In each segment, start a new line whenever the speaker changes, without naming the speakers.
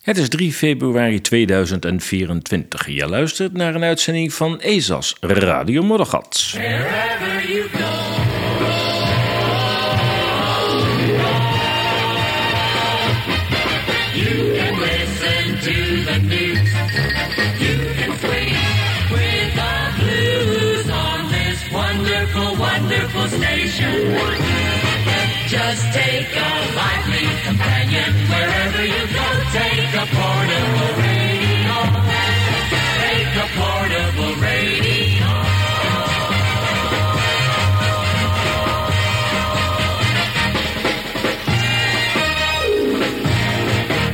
Het is 3 februari 2024. Je luistert naar een uitzending van ESAS Radio Moddergat.
Wherever you go. You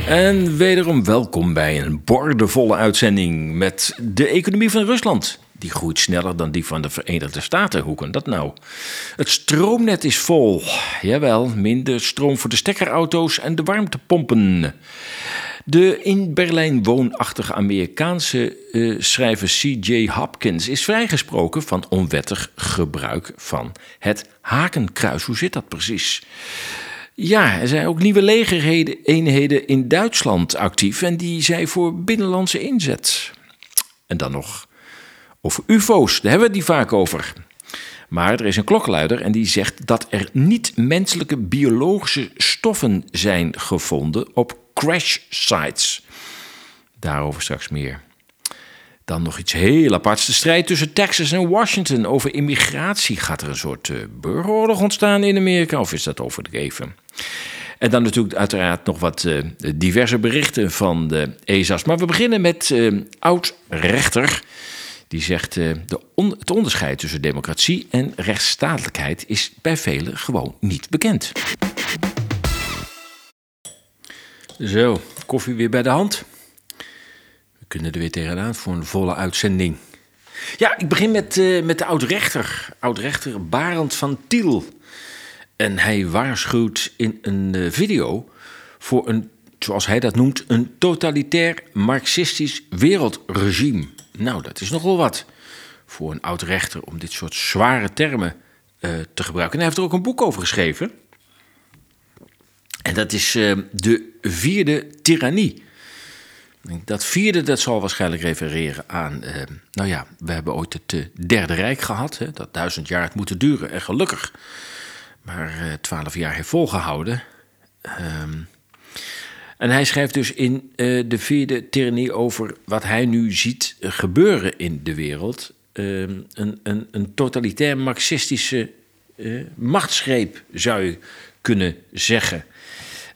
En wederom welkom bij een bordevolle uitzending met de economie van Rusland. Die groeit sneller dan die van de Verenigde Staten. Hoe kan dat nou? Het stroomnet is vol. Jawel, minder stroom voor de stekkerauto's en de warmtepompen. De in Berlijn woonachtige Amerikaanse eh, schrijver C.J. Hopkins is vrijgesproken van onwettig gebruik van het hakenkruis. Hoe zit dat precies? Ja, er zijn ook nieuwe legereenheden in Duitsland actief en die zijn voor binnenlandse inzet. En dan nog over UFO's, daar hebben we het niet vaak over. Maar er is een klokluider en die zegt dat er niet-menselijke biologische stoffen zijn gevonden op crash sites. Daarover straks meer. Dan nog iets heel aparts. De strijd tussen Texas en Washington over immigratie. Gaat er een soort uh, burgeroorlog ontstaan in Amerika of is dat overdreven? En dan natuurlijk uiteraard nog wat uh, diverse berichten van de ESA's. Maar we beginnen met uh, oud-rechter. Die zegt de het onderscheid tussen democratie en rechtsstatelijkheid is bij velen gewoon niet bekend. Zo, koffie weer bij de hand. Kunnen er weer tegenaan voor een volle uitzending. Ja, ik begin met, uh, met de oud-rechter. Oud-rechter Barend van Tiel. En hij waarschuwt in een uh, video voor een, zoals hij dat noemt, een totalitair marxistisch wereldregime. Nou, dat is nogal wat voor een oud-rechter om dit soort zware termen uh, te gebruiken. En hij heeft er ook een boek over geschreven. En dat is de vierde tirannie. Dat vierde, dat zal waarschijnlijk refereren aan. Uh, nou ja, we hebben ooit het uh, Derde Rijk gehad. Hè, dat duizend jaar het moeten duren. En gelukkig maar twaalf jaar heeft volgehouden. Um, en hij schrijft dus in de vierde tirannie over wat hij nu ziet gebeuren in de wereld. Um, een, een, een totalitair marxistische machtsgreep, zou je kunnen zeggen.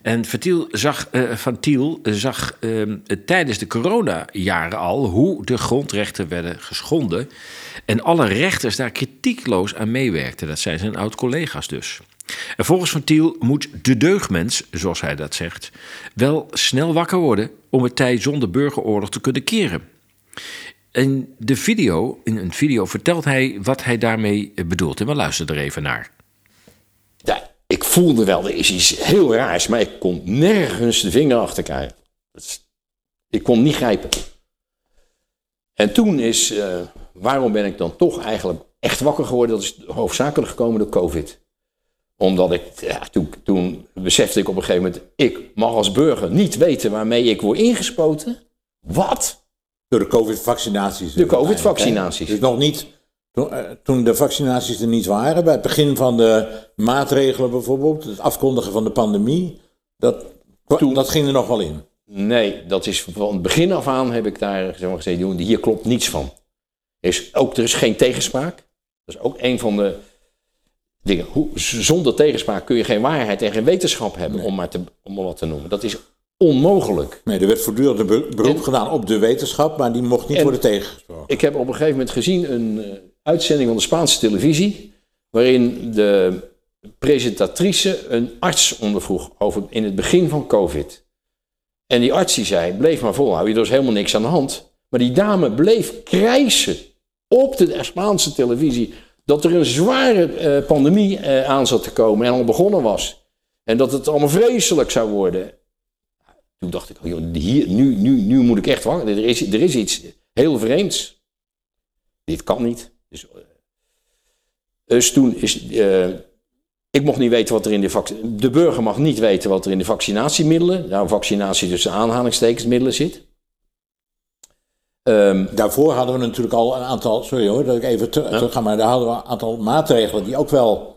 En zag, uh, Van Tiel zag uh, tijdens de coronajaren al hoe de grondrechten werden geschonden. En alle rechters daar kritiekloos aan meewerkten. Dat zijn zijn oud-collega's dus. En volgens Van Tiel moet de deugdmens, zoals hij dat zegt, wel snel wakker worden om het tijd zonder burgeroorlog te kunnen keren. In, de video, in een video vertelt hij wat hij daarmee bedoelt. En we luisteren er even naar.
Ja, ik voelde wel, er is iets heel raars, maar ik kon nergens de vinger achter krijgen. Ik kon niet grijpen. En toen is, uh, waarom ben ik dan toch eigenlijk echt wakker geworden? Dat is hoofdzakelijk gekomen door COVID. Omdat ik, ja, toen, toen besefte ik op een gegeven moment, ik mag als burger niet weten waarmee ik word ingespoten. Wat?
Door de COVID-vaccinaties.
De COVID-vaccinaties.
Dus nog niet toen de vaccinaties er niet waren, bij het begin van de maatregelen bijvoorbeeld, het afkondigen van de pandemie, dat, toen, dat ging er nog wel in.
Nee, dat is van het begin af aan heb ik daar zeg maar, gezegd, hier klopt niets van. Er is, ook, er is geen tegenspraak. Dat is ook een van de dingen. Hoe, zonder tegenspraak kun je geen waarheid en geen wetenschap hebben, nee. om, maar te, om maar wat te noemen. Dat is onmogelijk.
Nee, er werd voortdurend een beroep en, gedaan op de wetenschap, maar die mocht niet worden tegengesproken.
Ik heb op een gegeven moment gezien een uitzending van de Spaanse televisie, waarin de presentatrice een arts ondervroeg over in het begin van COVID. En die arts die zei, bleef maar volhouden, er is helemaal niks aan de hand. Maar die dame bleef krijsen op de Spaanse televisie dat er een zware uh, pandemie uh, aan zat te komen en al begonnen was. En dat het allemaal vreselijk zou worden. Toen dacht ik, oh, hier, nu, nu, nu moet ik echt wachten. Er is, er is iets heel vreemds. Dit kan niet. Dus, dus toen is uh, Ik mocht niet weten wat er in de vac- De burger mag niet weten wat er in de vaccinatiemiddelen, nou vaccinatie tussen aanhalingstekens middelen zit. Ehm,
Daarvoor hadden we natuurlijk al een aantal, sorry hoor, dat ik even ter- terug ga, maar daar hadden we een aantal maatregelen die ook wel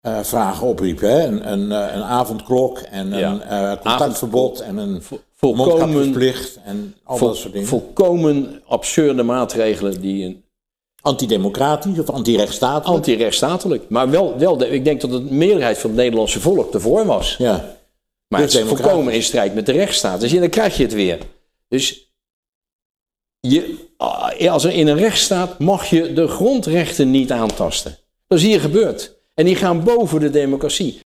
eh, vragen opriepen. Hè? Een, een, eh, een avondklok en een eh, contactverbod en een
volkomen,
mondkapjesplicht en al
vol-
dat soort dingen.
volkomen absurde maatregelen die een
Antidemocratisch of antirechtsstatelijk.
anti-rechtsstatelijk. Maar wel, wel de, ik denk dat de meerderheid van het Nederlandse volk ervoor was.
ja.
Maar het is volkomen in strijd met de rechtsstaat. Dus ja, dan krijg je het weer. Dus je, ah, als er in een rechtsstaat mag je de grondrechten niet aantasten. Dat is hier gebeurd. En die gaan boven de democratie.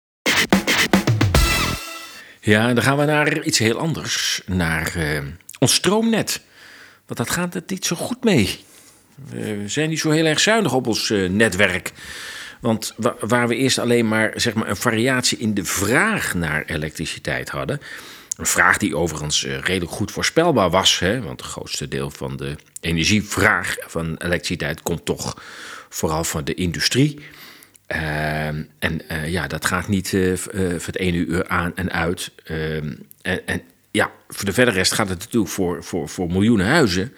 Ja, en dan gaan we naar iets heel anders. Naar eh, ons stroomnet. Want dat gaat het niet zo goed mee. We zijn niet zo heel erg zuinig op ons eh, netwerk. Want wa- waar we eerst alleen maar, zeg maar een variatie in de vraag naar elektriciteit hadden. Een vraag die overigens eh, redelijk goed voorspelbaar was. Hè? Want het grootste deel van de energievraag van elektriciteit komt toch vooral van de industrie. Ehm, en eh, ja, dat gaat niet eh, voor het ene uur aan en uit. Ehm, en, en ja, voor de verder rest gaat het natuurlijk voor, voor, voor miljoenen huizen.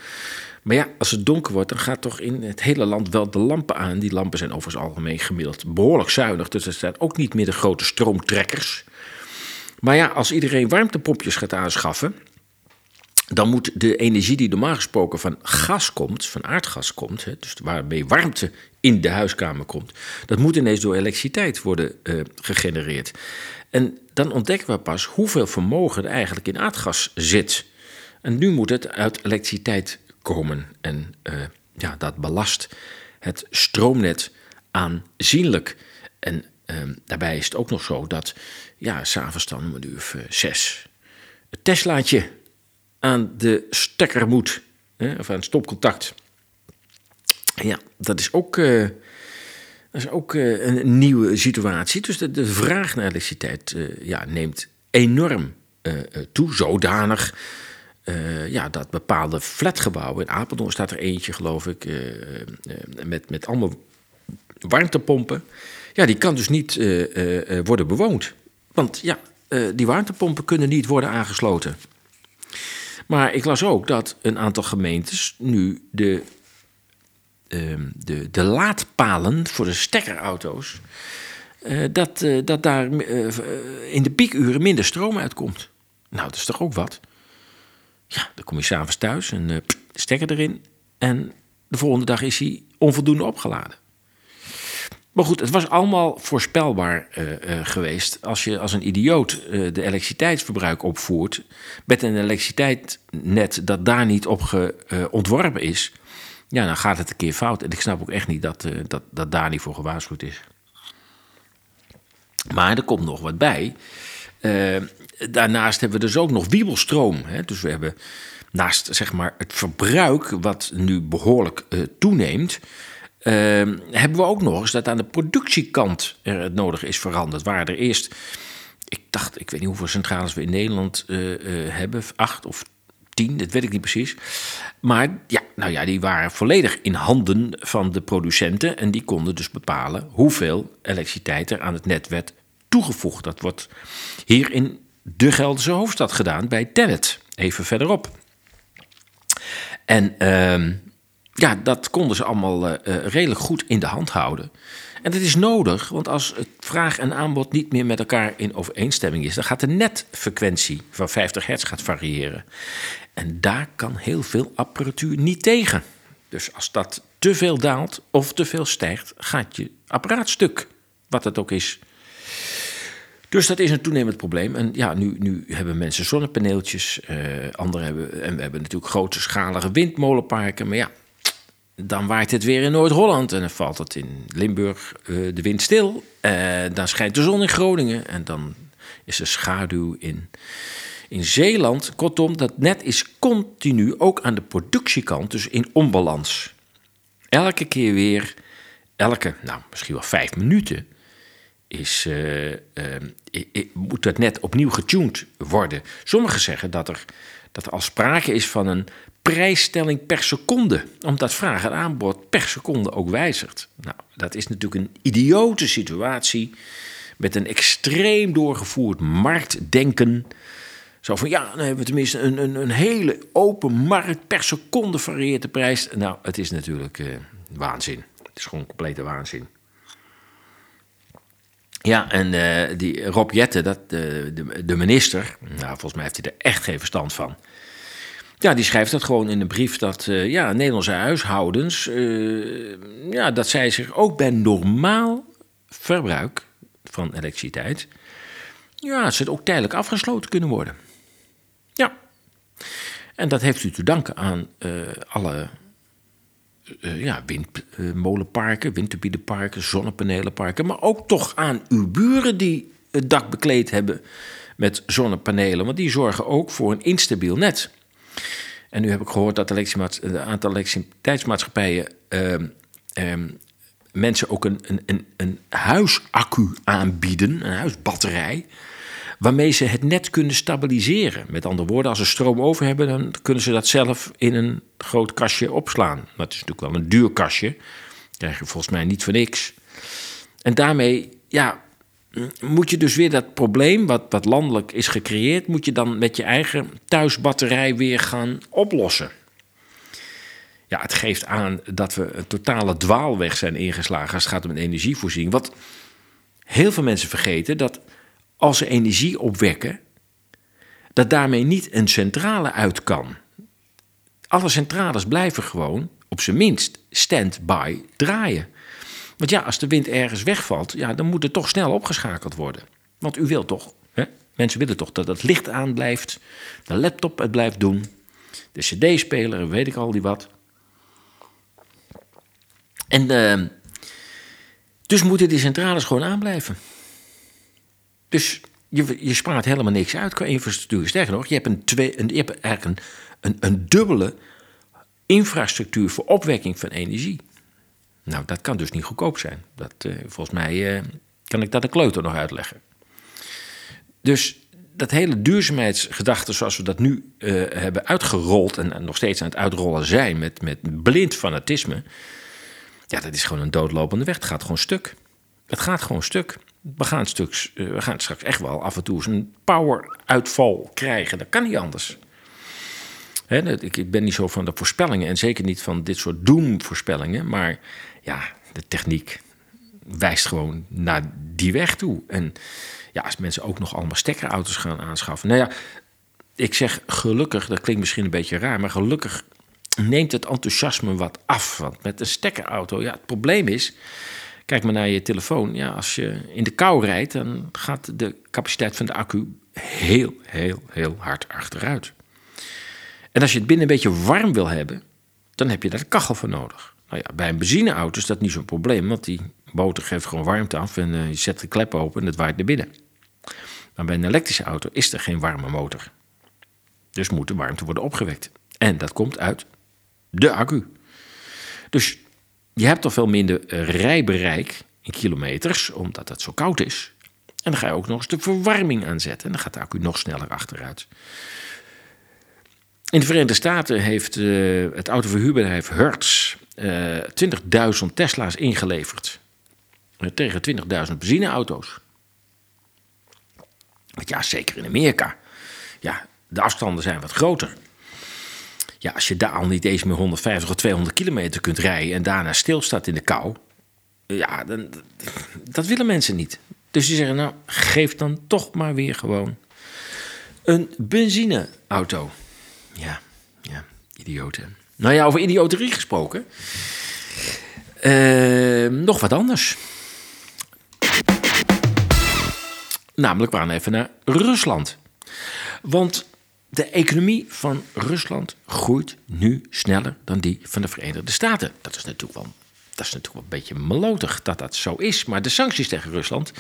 Maar ja, als het donker wordt, dan gaat toch in het hele land wel de lampen aan. Die lampen zijn overigens algemeen gemiddeld behoorlijk zuinig. Dus er staan ook niet meer de grote stroomtrekkers. Maar ja, als iedereen warmtepompjes gaat aanschaffen dan moet de energie die normaal gesproken van gas komt, van aardgas komt, dus waarmee warmte in de huiskamer komt, dat moet ineens door elektriciteit worden eh, gegenereerd. En dan ontdekken we pas hoeveel vermogen er eigenlijk in aardgas zit. En nu moet het uit elektriciteit komen. En eh, ja, dat belast het stroomnet aanzienlijk. En eh, daarbij is het ook nog zo dat, ja, s'avonds dan om een uur of zes, het Teslaatje aan de stekker moet. Hè, of aan het stopcontact. Ja, dat is ook, eh, dat is ook eh, een nieuwe situatie. Dus de, de vraag naar elektriciteit ja, neemt enorm toe. Zodanig eh, ja, dat bepaalde flatgebouwen... in Apeldoorn staat er eentje, geloof ik... eh, eh, met, met allemaal warmtepompen. Ja, die kan dus niet worden bewoond. Want ja, die warmtepompen kunnen niet worden aangesloten. Maar ik las ook dat een aantal gemeentes nu de, ehm, de, de laadpalen voor de stekkerauto's. dat, dat daar in de piekuren minder stroom uitkomt. Nou, dat is toch ook wat? Ja, dan kom je s'avonds thuis en de stekker erin. En de volgende dag is hij onvoldoende opgeladen. Maar goed, het was allemaal voorspelbaar eh, eh, geweest. Als je als een idioot de elektriciteitsverbruik opvoert. met een elektriciteitsnet dat daar niet op ge, ontworpen is. ja, dan gaat het een keer fout. En ik snap ook echt niet dat, dat, dat daar niet voor gewaarschuwd is. Maar er komt nog wat bij. Daarnaast hebben we dus ook nog wiebelstroom. Hè? Dus we hebben naast zeg maar, het verbruik, wat nu behoorlijk eh, toeneemt. eh, hebben we ook nog eens dat aan de productiekant er het nodige is veranderd. Waar er eerst, ik dacht, ik weet niet hoeveel centrales we in Nederland eh, eh, hebben, acht of tien, dat weet ik niet precies. Maar ja, nou ja, die waren volledig in handen van de producenten. En die konden dus bepalen hoeveel elektriciteit er aan het net werd toegevoegd. Dat wordt hier in de Gelderse hoofdstad gedaan bij Tennet, even verderop. En ehm, ja, dat konden ze allemaal eh, eh, redelijk goed in de hand houden. En dat is nodig, want als het vraag en aanbod niet meer met elkaar in overeenstemming is, dan gaat de netfrequentie van 50 hertz gaat variëren. En daar kan heel veel apparatuur niet tegen. Dus als dat te veel daalt of te veel stijgt, gaat je apparaat stuk, wat het ook is. Dus dat is een toenemend probleem. En ja, nu, nu hebben mensen zonnepaneeltjes. eh anderen hebben, en we hebben natuurlijk grootschalige windmolenparken. Maar ja, dan waait het weer in Noord-Holland. En dan valt het in Limburg eh, de wind stil. Eh, dan schijnt de zon in Groningen. En dan is er schaduw in, in Zeeland. Kortom, dat net is continu ook aan de productiekant, dus in onbalans. Elke keer weer, elke, nou misschien wel vijf minuten, is, eh, eh, i- moet dat net opnieuw getuned worden. Sommigen zeggen dat er, dat er al sprake is van een prijsstelling per seconde, omdat vraag en aanbod per seconde ook wijzigt. Nou, dat is natuurlijk een idiote situatie met een extreem doorgevoerd marktdenken. Zo van, ja, dan hebben we tenminste een, een, een hele open markt. Per seconde varieert de prijs. Nou, het is natuurlijk eh, waanzin. Het is gewoon complete waanzin. Ja, en eh, die Rob Jette, dat, de, de, de minister, nou, volgens mij heeft hij er echt geen verstand van. Ja, die schrijft dat gewoon in een brief dat eh, ja, Nederlandse huishoudens, eh, ja, dat zij zich ook bij normaal verbruik van elektriciteit, ja, ze ook tijdelijk afgesloten kunnen worden. Ja. En dat heeft u te danken aan eh, alle eh, ja, windmolenparken, windturbieneparken, zonnepanelenparken, maar ook toch aan uw buren die het dak bekleed hebben met zonnepanelen, want die zorgen ook voor een instabiel net. En nu heb ik gehoord dat een aantal elektriciteitsmaatschappijen ehm, ehm, mensen ook een, een, een, een huisaccu aanbieden, een huisbatterij, waarmee ze het net kunnen stabiliseren. Met andere woorden, als ze stroom over hebben, dan kunnen ze dat zelf in een groot kastje opslaan. Het is natuurlijk wel een duur kastje. Dat krijg je volgens mij niet voor niks. En daarmee, ja, moet je dus weer dat probleem, wat, wat landelijk is gecreëerd, moet je dan met je eigen thuisbatterij weer gaan oplossen. Ja, het geeft aan dat we een totale dwaalweg zijn ingeslagen als het gaat om een energievoorziening. Wat heel veel mensen vergeten, dat als ze energie opwekken, dat daarmee niet een centrale uit kan. Alle centrales blijven gewoon, op zijn minst, stand-by draaien. Want ja, als de wind ergens wegvalt, ja, dan moet het toch snel opgeschakeld worden. Want u wilt toch, hè? mensen willen toch dat het licht aan blijft, de laptop het blijft doen, de cd-speler, weet ik al die wat. En uh, dus moeten die centrales gewoon aanblijven. Dus je, je spaart helemaal niks uit qua infrastructuur. Sterker nog, je hebt, een twee, een, je hebt eigenlijk een, een, een dubbele infrastructuur voor opwekking van energie. Nou, dat kan dus niet goedkoop zijn. Dat, uh, volgens mij uh, kan ik dat de kleuter nog uitleggen. Dus dat hele duurzaamheidsgedachte zoals we dat nu uh, hebben uitgerold... En, en, nog steeds aan het uitrollen zijn met, met blind fanatisme... ja, dat is gewoon een doodlopende weg. Het gaat gewoon stuk. Het gaat gewoon stuk. We gaan, stuk, we gaan straks echt wel af en toe een poweruitval krijgen. Dat kan niet anders. Ik ben niet zo van de voorspellingen en zeker niet van dit soort doemvoorspellingen. Maar ja, de techniek wijst gewoon naar die weg toe. En ja, als mensen ook nog allemaal stekkerauto's gaan aanschaffen. Nou ja, ik zeg gelukkig, dat klinkt misschien een beetje raar, maar gelukkig neemt het enthousiasme wat af. Want met een stekkerauto, ja, het probleem is. Kijk maar naar je telefoon. Ja, als je in de kou rijdt, dan gaat de capaciteit van de accu heel, heel, heel hard achteruit. En als je het binnen een beetje warm wil hebben, dan heb je daar een kachel voor nodig. Nou ja, bij een benzineauto is dat niet zo'n probleem, want die motor geeft gewoon warmte af en uh, je zet de klep open en het waait naar binnen. Maar bij een elektrische auto is er geen warme motor. Dus moet de warmte worden opgewekt. En dat komt uit de accu. Dus je hebt toch veel minder rijbereik in kilometers, omdat het zo koud is. En dan ga je ook nog eens de verwarming aanzetten. En dan gaat de accu nog sneller achteruit. In de Verenigde Staten heeft uh, het autoverhuurbedrijf Hertz uh, 20.000 Tesla's ingeleverd. Tegen 20.000 benzineauto's. Want ja, zeker in Amerika. Ja, de afstanden zijn wat groter. Ja, als je daar al niet eens meer 150 of 200 kilometer kunt rijden en daarna stilstaat in de kou. Ja, dan, dat willen mensen niet. Dus die zeggen, nou, geef dan toch maar weer gewoon een benzineauto. Ja, ja, idioten. Nou ja, over idioterie gesproken. Uh, nog wat anders. Namelijk, we gaan even naar Rusland. Want de economie van Rusland groeit nu sneller dan die van de Verenigde Staten. Dat is natuurlijk wel dat is natuurlijk wel een beetje melodig dat dat zo is. Maar de sancties tegen Rusland,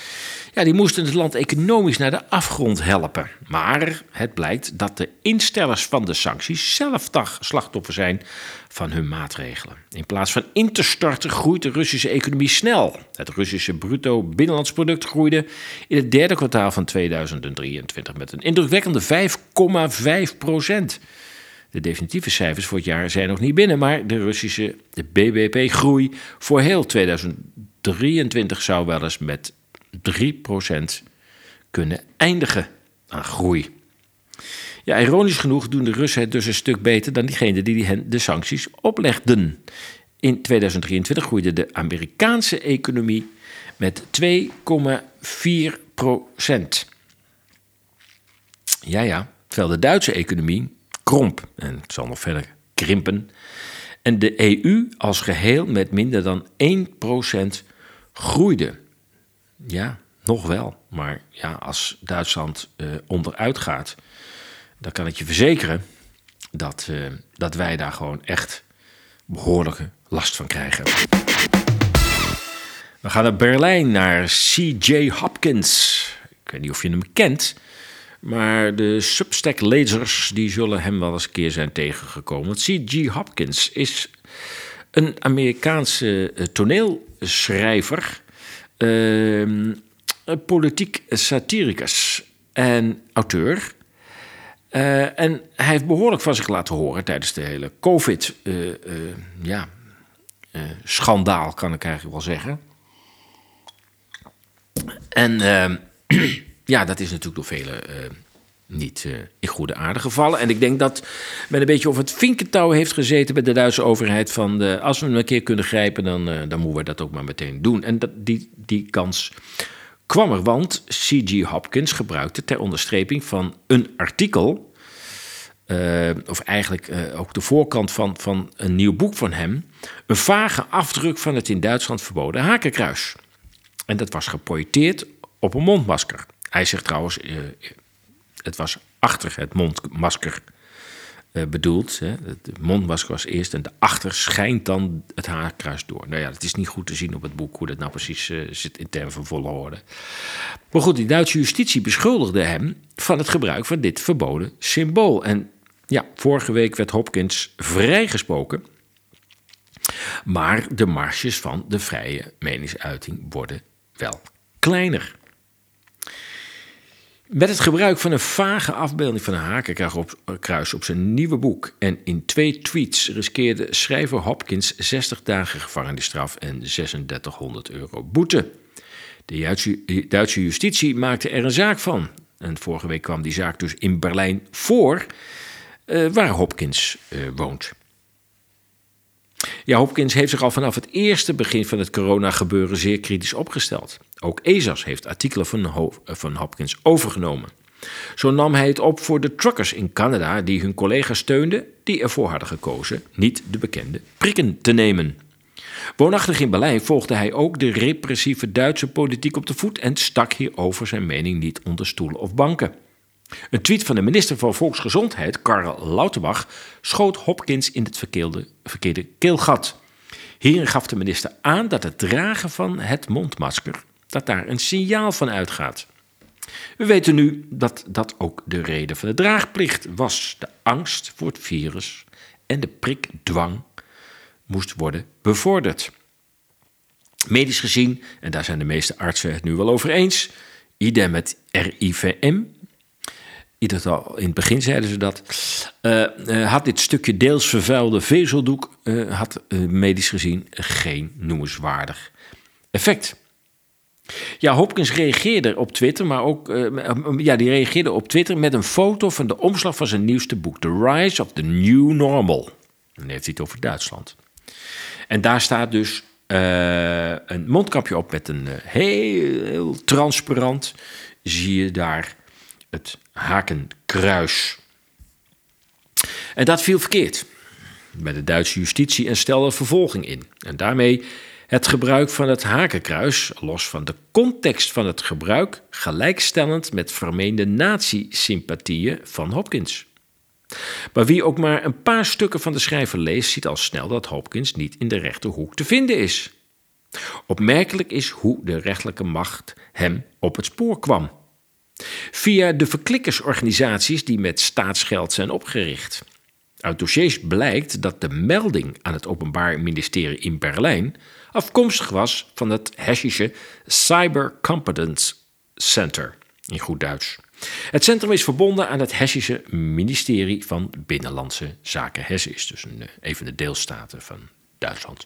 ja, die moesten het land economisch naar de afgrond helpen. Maar het blijkt dat de instellers van de sancties zelf slachtoffer zijn van hun maatregelen. In plaats van in te starten groeit de Russische economie snel. Het Russische bruto binnenlands product groeide in het derde kwartaal van 2023 met een indrukwekkende 5,5 procent. De definitieve cijfers voor het jaar zijn nog niet binnen, maar de Russische BBP-groei voor heel 2023 zou wel eens met 3% kunnen eindigen aan groei. Ja, ironisch genoeg doen de Russen het dus een stuk beter dan diegenen die hen de sancties oplegden. In 2023 groeide de Amerikaanse economie met 2,4 procent. Ja, ja, terwijl de Duitse economie kromp en het zal nog verder krimpen. En de EU als geheel met minder dan 1% groeide. Ja, nog wel. Maar ja, als Duitsland eh, onderuit gaat, dan kan ik je verzekeren dat, eh, dat wij daar gewoon echt behoorlijke last van krijgen. We gaan naar Berlijn, naar C.J. Hopkins. Ik weet niet of je hem kent, maar de Substack-lezers die zullen hem wel eens een keer zijn tegengekomen. C.J. Hopkins is een Amerikaanse eh, toneelschrijver, ehm, politiek satiricus en auteur. Eh, en hij heeft behoorlijk van zich laten horen tijdens de hele COVID-schandaal, ja, kan ik eigenlijk wel zeggen. En ehm, ja, dat is natuurlijk door velen eh, niet eh, in goede aarde gevallen. En ik denk dat men een beetje over het vinkentouw heeft gezeten bij de Duitse overheid. Van de, als we hem een keer kunnen grijpen, dan, eh, dan moeten we dat ook maar meteen doen. En dat, die, die kans kwam er, want C.G. Hopkins gebruikte ter onderstreping van een artikel. of eigenlijk ook de voorkant van, van een nieuw boek van hem. Een vage afdruk van het in Duitsland verboden hakenkruis. En dat was geprojecteerd op een mondmasker. Hij zegt trouwens, uh, het was achter het mondmasker uh, bedoeld. Hè. Het mondmasker was eerst en daarachter schijnt dan het haarkruis door. Nou ja, het is niet goed te zien op het boek hoe dat nou precies uh, zit in termen van volle woorden. Maar goed, die Duitse justitie beschuldigde hem van het gebruik van dit verboden symbool. En ja, vorige week werd Hopkins vrijgesproken. Maar de marges van de vrije meningsuiting worden wel kleiner. Met het gebruik van een vage afbeelding van een hakenkruis op zijn nieuwe boek en in twee tweets riskeerde schrijver Hopkins 60 dagen gevangenisstraf en 3600 euro boete. De Duitse justitie maakte er een zaak van. En vorige week kwam die zaak dus in Berlijn voor, uh, waar Hopkins woont. Ja, Hopkins heeft zich al vanaf het eerste begin van het corona-gebeuren zeer kritisch opgesteld. Ook ESAS heeft artikelen van, van Hopkins overgenomen. Zo nam hij het op voor de truckers in Canada die hun collega's steunden die ervoor hadden gekozen niet de bekende prikken te nemen. Woonachtig in Berlijn volgde hij ook de repressieve Duitse politiek op de voet en stak hierover zijn mening niet onder stoelen of banken. Een tweet van de minister van Volksgezondheid, Karl Lauterbach, schoot Hopkins in het verkeerde, verkeerde keelgat. Hierin gaf de minister aan dat het dragen van het mondmasker, dat daar een signaal van uitgaat. We weten nu dat dat ook de reden van de draagplicht was. De angst voor het virus en de prikdwang moest worden bevorderd. Medisch gezien, en daar zijn de meeste artsen het nu wel over eens, idem met RIVM, in het begin zeiden ze dat, uh, uh, had dit stukje deels vervuilde vezeldoek, uh, had medisch gezien geen noemenswaardig effect. Ja, Hopkins reageerde op Twitter, maar ook, ja, die reageerde op Twitter met een foto van de omslag van zijn nieuwste boek, The Rise of the New Normal. Dan heeft hij het over Duitsland. En daar staat dus een mondkapje op met een heel, heel transparant, zie je daar het hakenkruis. En dat viel verkeerd bij de Duitse justitie en stelde vervolging in. En daarmee het gebruik van het hakenkruis, los van de context van het gebruik, gelijkstellend met vermeende nazi-sympathieën van Hopkins. Maar wie ook maar een paar stukken van de schrijver leest, ziet al snel dat Hopkins niet in de rechterhoek te vinden is. Opmerkelijk is hoe de rechtelijke macht hem op het spoor kwam. Via de verklikkersorganisaties die met staatsgeld zijn opgericht. Uit dossiers blijkt dat de melding aan het Openbaar Ministerie in Berlijn afkomstig was van het Hessische Cyber Competence Center, in goed Duits. Het centrum is verbonden aan het Hessische ministerie van Binnenlandse Zaken. Hessen is dus een, een van de deelstaten van Duitsland.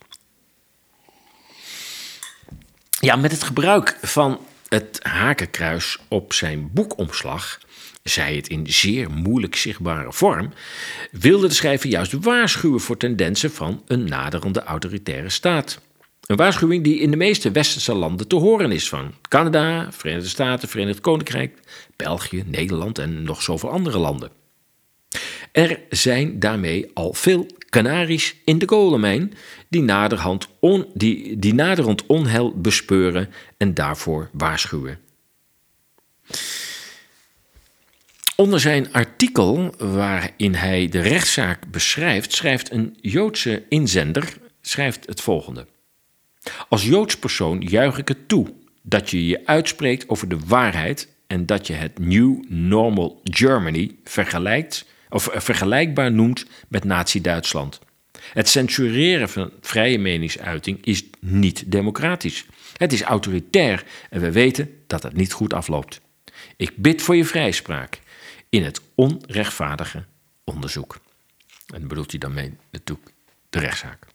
Ja, met het gebruik van het hakenkruis op zijn boekomslag, zij het in zeer moeilijk zichtbare vorm, wilde de schrijver juist waarschuwen voor tendensen van een naderende autoritaire staat. Een waarschuwing die in de meeste westerse landen te horen is van Canada, Verenigde Staten, Verenigd Koninkrijk, België, Nederland en nog zoveel andere landen. Er zijn daarmee al veel kanaries in de kolenmijn die naderhand, on, die, die naderhand onheil bespeuren en daarvoor waarschuwen. Onder zijn artikel waarin hij de rechtszaak beschrijft, schrijft een Joodse inzender schrijft het volgende. Als Joods persoon juich ik het toe dat je je uitspreekt over de waarheid en dat je het New Normal Germany vergelijkt, of vergelijkbaar noemt met Nazi-Duitsland. Het censureren van vrije meningsuiting is niet democratisch. Het is autoritair en we weten dat het niet goed afloopt. Ik bid voor je vrijspraak in het onrechtvaardige onderzoek. En bedoelt hij dan mee natuurlijk de rechtszaak.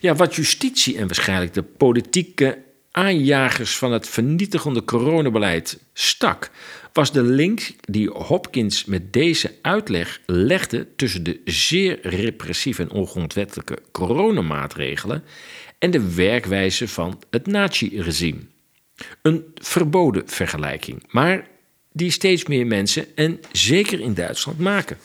Ja, wat justitie en waarschijnlijk de politieke aanjagers van het vernietigende coronabeleid stak, was de link die Hopkins met deze uitleg legde tussen de zeer repressieve en ongrondwettelijke coronamaatregelen en de werkwijze van het nazi-regime. Een verboden vergelijking, maar die steeds meer mensen, en zeker in Duitsland, maken.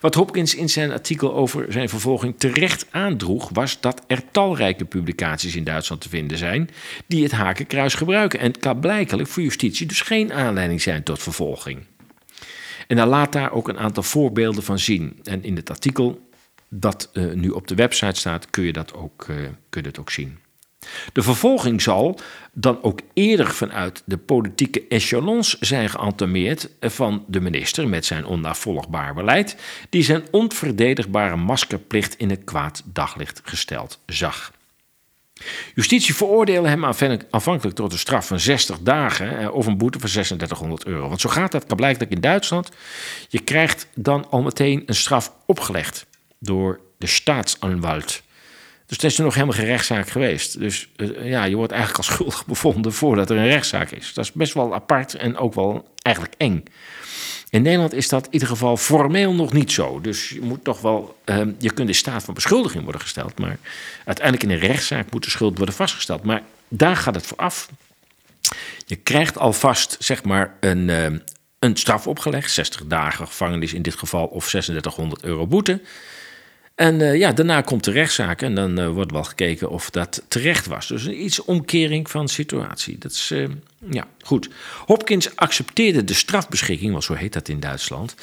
Wat Hopkins in zijn artikel over zijn vervolging terecht aandroeg, was dat er talrijke publicaties in Duitsland te vinden zijn die het hakenkruis gebruiken. En het kan blijkelijk voor justitie dus geen aanleiding zijn tot vervolging. En hij laat daar ook een aantal voorbeelden van zien. En in het artikel dat uh, nu op de website staat, kun je dat ook, uh, kun je dat ook zien. De vervolging zal dan ook eerder vanuit de politieke echelons zijn geantameerd van de minister met zijn onnavolgbaar beleid, die zijn onverdedigbare maskerplicht in een kwaad daglicht gesteld zag. Justitie veroordeelde hem aanvankelijk tot een straf van 60 dagen of een boete van 3600 euro. Want zo gaat dat blijkbaar in Duitsland. Je krijgt dan al meteen een straf opgelegd door de staatsanwalt. Dus er is nog helemaal geen rechtszaak geweest. Dus uh, ja, je wordt eigenlijk als schuldig bevonden voordat er een rechtszaak is. Dat is best wel apart en ook wel eigenlijk eng. In Nederland is dat in ieder geval formeel nog niet zo. Dus je moet toch wel, uh, je kunt in staat van beschuldiging worden gesteld. Maar uiteindelijk in een rechtszaak moet de schuld worden vastgesteld. Maar daar gaat het voor af. Je krijgt alvast, zeg maar, een, uh, een straf opgelegd. 60 dagen gevangenis in dit geval of 3600 euro boete. En uh, ja, daarna komt de rechtszaak en dan uh, wordt wel gekeken of dat terecht was. Dus een iets omkering van situatie. Dat is, uh, ja, goed. Hopkins accepteerde de strafbeschikking, want zo heet dat in Duitsland,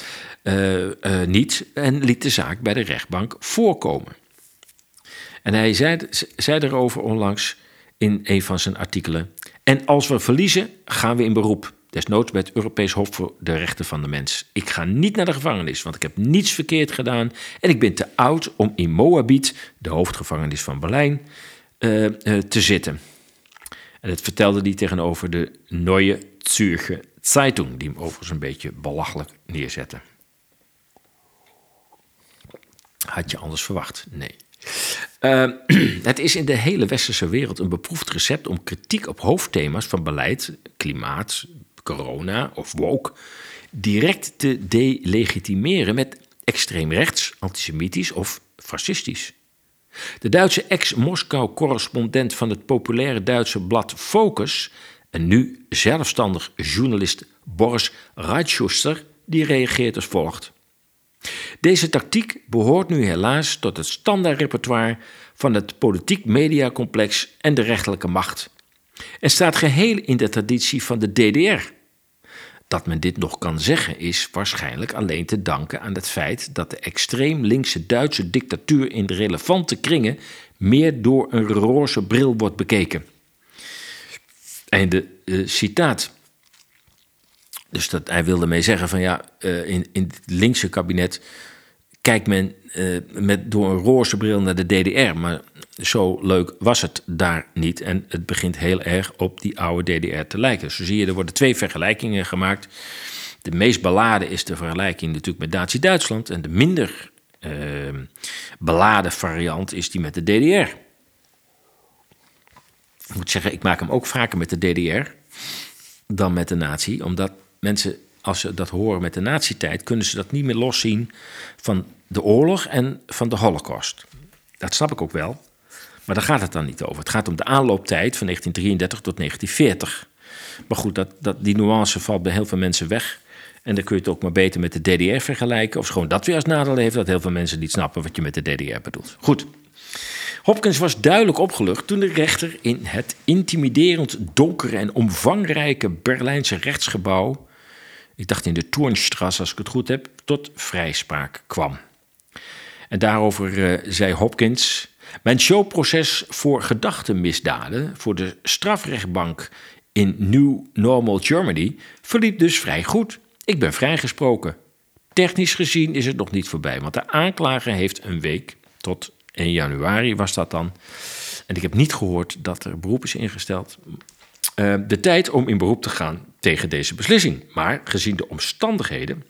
niet en liet de zaak bij de rechtbank voorkomen. En hij zei, zei erover onlangs in een van zijn artikelen. En als we verliezen, gaan we in beroep. Desnoods bij het Europees Hof voor de Rechten van de Mens. Ik ga niet naar de gevangenis, want ik heb niets verkeerd gedaan. En ik ben te oud om in Moabit, de hoofdgevangenis van Berlijn, uh, uh, te zitten. En dat vertelde hij tegenover de Neue Zürcher Zeitung, die hem overigens een beetje belachelijk neerzette. Had je anders verwacht? Nee. Uh, het is in de hele westerse wereld een beproefd recept om kritiek op hoofdthema's van beleid, klimaat, corona of woke direct te delegitimeren met extreem rechts, antisemitisch of fascistisch. De Duitse ex-Moskou-correspondent van het populaire Duitse blad Focus en nu zelfstandig journalist Boris Reitschuster, die reageert als volgt. Deze tactiek behoort nu helaas tot het standaardrepertoire van het politiek mediacomplex en de rechterlijke macht en staat geheel in de traditie van de DDR. Dat men dit nog kan zeggen is waarschijnlijk alleen te danken aan het feit dat de extreem linkse Duitse dictatuur in de relevante kringen meer door een roze bril wordt bekeken. Einde uh, citaat. Dus dat, hij wilde mee zeggen van ja, uh, in, in het linkse kabinet kijkt men uh, met, door een roze bril naar de DDR. Maar zo leuk was het daar niet. En het begint heel erg op die oude DDR te lijken. Zo zie je, er worden twee vergelijkingen gemaakt. De meest beladen is de vergelijking natuurlijk met Nazi-Duitsland. En de minder uh, beladen variant is die met de DDR. Ik moet zeggen, ik maak hem ook vaker met de DDR dan met de nazi. Omdat mensen, als ze dat horen met de nazi-tijd, kunnen ze dat niet meer loszien van de oorlog en van de holocaust. Dat snap ik ook wel. Maar daar gaat het dan niet over. Het gaat om de aanlooptijd van 1933 tot 1940. Maar goed, dat, dat, die nuance valt bij heel veel mensen weg. En dan kun je het ook maar beter met de DDR vergelijken. Of gewoon dat weer als nadeel heeft dat heel veel mensen niet snappen wat je met de DDR bedoelt. Goed. Hopkins was duidelijk opgelucht toen de rechter in het intimiderend donkere en omvangrijke Berlijnse rechtsgebouw, ik dacht in de Toornstrasse als ik het goed heb, tot vrijspraak kwam. En daarover eh, zei Hopkins: Mijn showproces voor gedachtenmisdaden voor de strafrechtbank in New Normal Germany verliep dus vrij goed. Ik ben vrijgesproken. Technisch gezien is het nog niet voorbij, want de aanklager heeft een week tot 1 januari was dat dan. En ik heb niet gehoord dat er beroep is ingesteld. eh, de tijd om in beroep te gaan tegen deze beslissing. Maar gezien de omstandigheden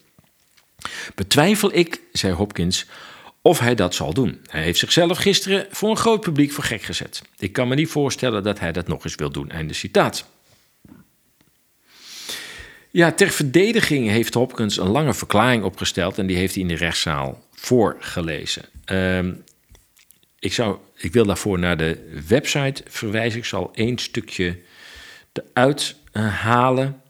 betwijfel ik, zei Hopkins, of hij dat zal doen. Hij heeft zichzelf gisteren voor een groot publiek voor gek gezet. Ik kan me niet voorstellen dat hij dat nog eens wil doen. Einde citaat. Ja, ter verdediging heeft Hopkins een lange verklaring opgesteld en die heeft hij in de rechtszaal voorgelezen. Ehm, ik, zou, ik wil daarvoor naar de website verwijzen. Ik zal één stukje eruit eh, halen.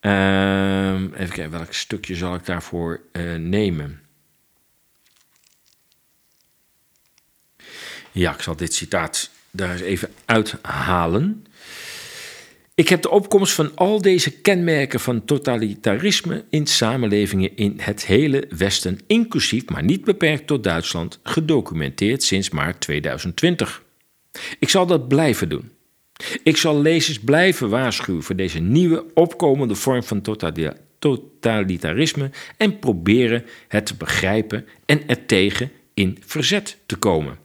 Ehm, even kijken, welk stukje zal ik daarvoor eh, nemen? Ja, ik zal dit citaat daar eens even uithalen. Ik heb de opkomst van al deze kenmerken van totalitarisme in samenlevingen in het hele Westen, inclusief, maar niet beperkt tot Duitsland, gedocumenteerd sinds maart 2020. Ik zal dat blijven doen. Ik zal lezers blijven waarschuwen voor deze nieuwe opkomende vorm van totali- totalitarisme en proberen het te begrijpen en er tegen in verzet te komen.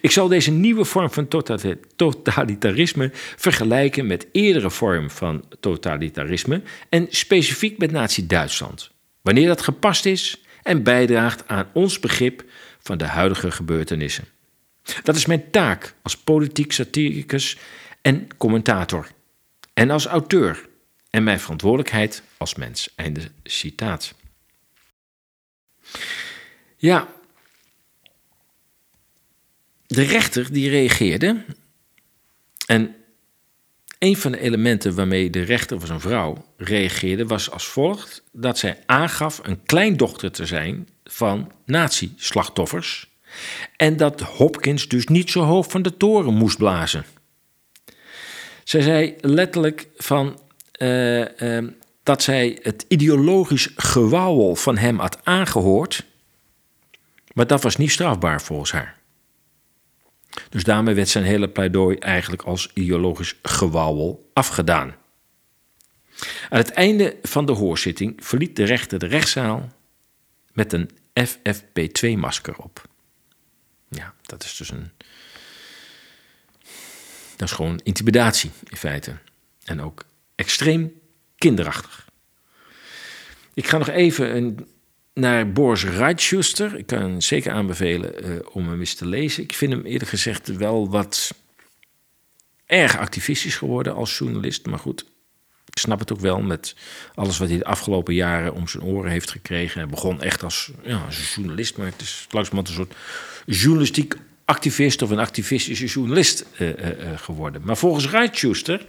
Ik zal deze nieuwe vorm van tota- totalitarisme vergelijken met eerdere vormen van totalitarisme en specifiek met Nazi-Duitsland, wanneer dat gepast is en bijdraagt aan ons begrip van de huidige gebeurtenissen. Dat is mijn taak als politiek satiricus en commentator en als auteur en mijn verantwoordelijkheid als mens. Einde citaat. Ja, de rechter die reageerde. En een van de elementen waarmee de rechter, was een vrouw, reageerde, was als volgt: dat zij aangaf een kleindochter te zijn van nazi-slachtoffers. En dat Hopkins dus niet zo hoog van de toren moest blazen. Zij zei letterlijk van. eh, eh, dat zij het ideologisch gewauwel van hem had aangehoord. Maar dat was niet strafbaar volgens haar. Dus daarmee werd zijn hele pleidooi eigenlijk als ideologisch gewauwel afgedaan. Aan het einde van de hoorzitting verliet de rechter de rechtszaal met een FFP2-masker op. Ja, dat is dus een. Dat is gewoon intimidatie in feite. En ook extreem kinderachtig. Ik ga nog even een naar Boris Reitschuster. Ik kan hem zeker aanbevelen eh, om hem eens te lezen. Ik vind hem eerlijk gezegd wel wat erg activistisch geworden als journalist. Maar goed, ik snap het ook wel met alles wat hij de afgelopen jaren om zijn oren heeft gekregen. Hij begon echt als, ja, als journalist, maar het is langzamerhand een soort journalistiek activist of een activistische journalist eh, eh, geworden. Maar volgens Reitschuster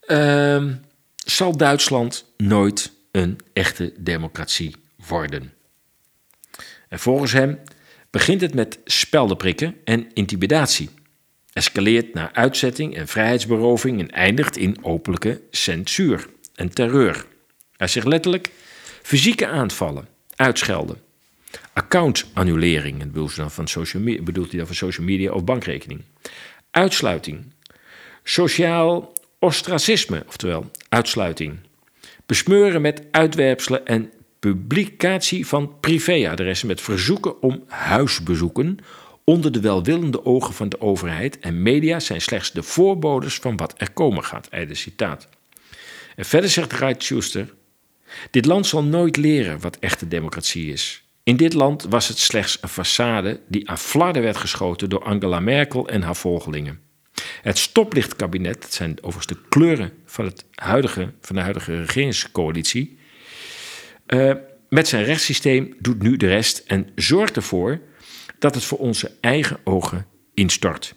ehm, zal Duitsland nooit een echte democratie worden. En volgens hem begint het met speldenprikken en intimidatie, escaleert naar uitzetting en vrijheidsberoving en eindigt in openlijke censuur en terreur. Hij zegt letterlijk fysieke aanvallen, uitschelden, accountannulering, bedoelt van social media, bedoelt hij dan van social media of bankrekening, uitsluiting, sociaal ostracisme, oftewel uitsluiting, besmeuren met uitwerpselen en publicatie van privéadressen met verzoeken om huisbezoeken onder de welwillende ogen van de overheid en media zijn slechts de voorbodes van wat er komen gaat. Einde citaat. En verder zegt Wright Schuster: Dit land zal nooit leren wat echte democratie is. In dit land was het slechts een façade die aan flarden werd geschoten door Angela Merkel en haar volgelingen. Het stoplichtkabinet, het zijn overigens de kleuren van, het huidige, van de huidige regeringscoalitie, eh, met zijn rechtssysteem doet nu de rest en zorgt ervoor dat het voor onze eigen ogen instort.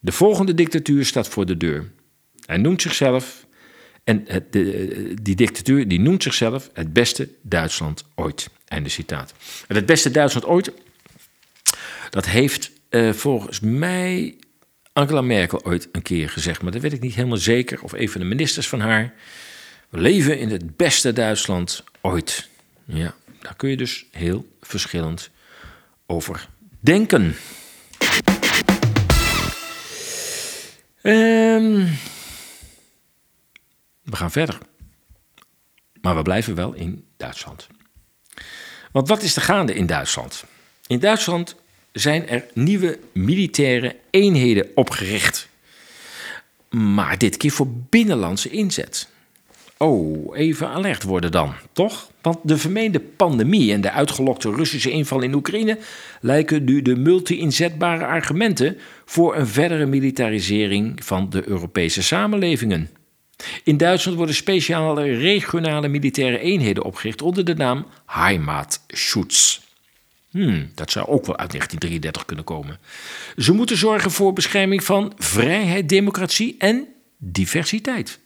De volgende dictatuur staat voor de deur. Hij noemt zichzelf, en die dictatuur die noemt zichzelf het beste Duitsland ooit. Einde citaat. En het beste Duitsland ooit, dat heeft eh, volgens mij Angela Merkel ooit een keer gezegd, maar dat weet ik niet helemaal zeker, of een van de ministers van haar. We leven in het beste Duitsland ooit. Ja, daar kun je dus heel verschillend over denken. Ehm, we gaan verder. Maar we blijven wel in Duitsland. Want wat is er gaande in Duitsland? In Duitsland zijn er nieuwe militaire eenheden opgericht. Maar dit keer voor binnenlandse inzet. Oh, even alert worden dan, toch? Want de vermeende pandemie en de uitgelokte Russische inval in Oekraïne lijken nu de multi-inzetbare argumenten voor een verdere militarisering van de Europese samenlevingen. In Duitsland worden speciale regionale militaire eenheden opgericht onder de naam Heimatschutz. Hmm, dat zou ook wel uit 1933 kunnen komen. Ze moeten zorgen voor bescherming van vrijheid, democratie en diversiteit.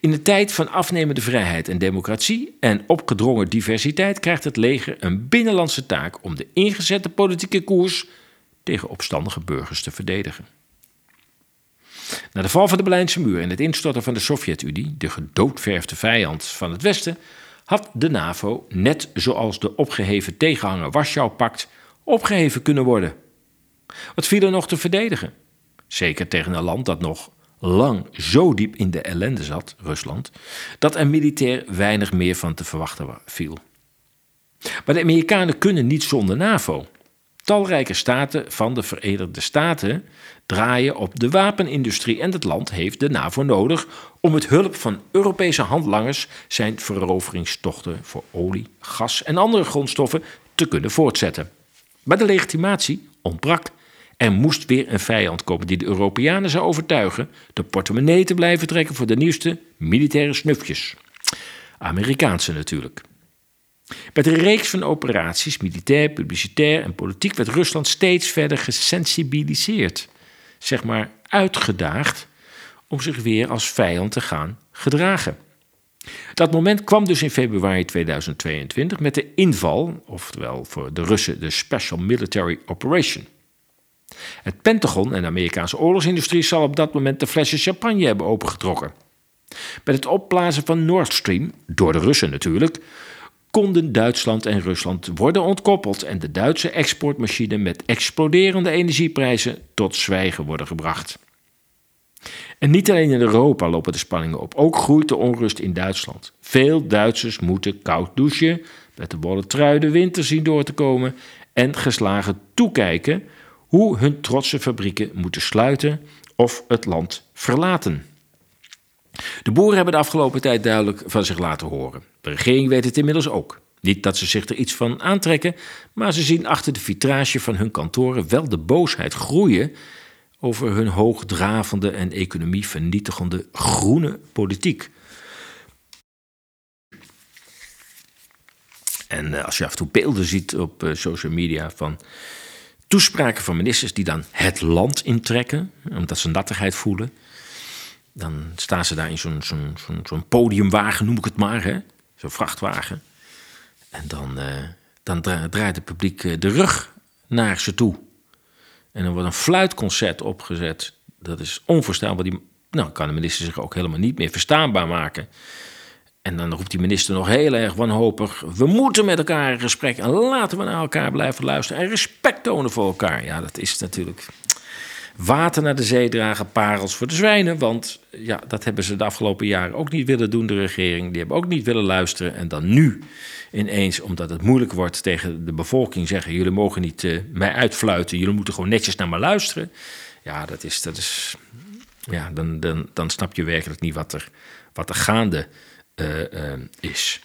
In de tijd van afnemende vrijheid en democratie en opgedrongen diversiteit krijgt het leger een binnenlandse taak om de ingezette politieke koers tegen opstandige burgers te verdedigen. Na de val van de Berlijnse muur en het instorten van de Sovjet-Unie, de gedoodverfde vijand van het Westen, had de NAVO, net zoals de opgeheven tegenhanger Warschau-pact, opgeheven kunnen worden. Wat viel er nog te verdedigen? Zeker tegen een land dat nog lang zo diep in de ellende zat, Rusland, dat er militair weinig meer van te verwachten viel. Maar de Amerikanen kunnen niet zonder NAVO. Talrijke staten van de Verenigde Staten draaien op de wapenindustrie en het land heeft de NAVO nodig om met hulp van Europese handlangers zijn veroveringstochten voor olie, gas en andere grondstoffen te kunnen voortzetten. Maar de legitimatie ontbrak. Er moest weer een vijand komen die de Europeanen zou overtuigen de portemonnee te blijven trekken voor de nieuwste militaire snufjes. Amerikaanse natuurlijk. Met een reeks van operaties, militair, publicitair en politiek, werd Rusland steeds verder gesensibiliseerd, zeg maar uitgedaagd, om zich weer als vijand te gaan gedragen. Dat moment kwam dus in februari 2022 met de inval, oftewel voor de Russen de Special Military Operation. Het Pentagon en de Amerikaanse oorlogsindustrie zal op dat moment de flessen champagne hebben opengetrokken. Met het opblazen van Nord Stream, door de Russen natuurlijk, konden Duitsland en Rusland worden ontkoppeld en de Duitse exportmachine met exploderende energieprijzen tot zwijgen worden gebracht. En niet alleen in Europa lopen de spanningen op, ook groeit de onrust in Duitsland. Veel Duitsers moeten koud douchen, met de wollen trui de winter zien door te komen en geslagen toekijken hoe hun trotse fabrieken moeten sluiten of het land verlaten. De boeren hebben de afgelopen tijd duidelijk van zich laten horen. De regering weet het inmiddels ook. Niet dat ze zich er iets van aantrekken, maar ze zien achter de vitrage van hun kantoren wel de boosheid groeien over hun hoogdravende en economie vernietigende groene politiek. En eh, als je af en toe beelden ziet op eh, social media van toespraken van ministers die dan het land intrekken, omdat ze nattigheid voelen. Dan staan ze daar in zo'n podiumwagen, noem ik het maar, hè? zo'n vrachtwagen. En dan, eh, dan dra- draait het publiek eh, de rug naar ze toe. En dan wordt een fluitconcert opgezet. Dat is onvoorstelbaar. Die, nou, kan de minister zich ook helemaal niet meer verstaanbaar maken. En dan roept die minister nog heel erg wanhopig: We moeten met elkaar in gesprek en laten we naar elkaar blijven luisteren en respect tonen voor elkaar. Ja, dat is natuurlijk water naar de zee dragen, parels voor de zwijnen. Want ja, dat hebben ze de afgelopen jaren ook niet willen doen, de regering. Die hebben ook niet willen luisteren. En dan nu ineens, omdat het moeilijk wordt tegen de bevolking, zeggen: Jullie mogen niet eh, mij uitfluiten, jullie moeten gewoon netjes naar me luisteren. Ja, dat is. Dat is ja, dan, dan, dan snap je werkelijk niet wat er, wat er gaande eh, eh, is.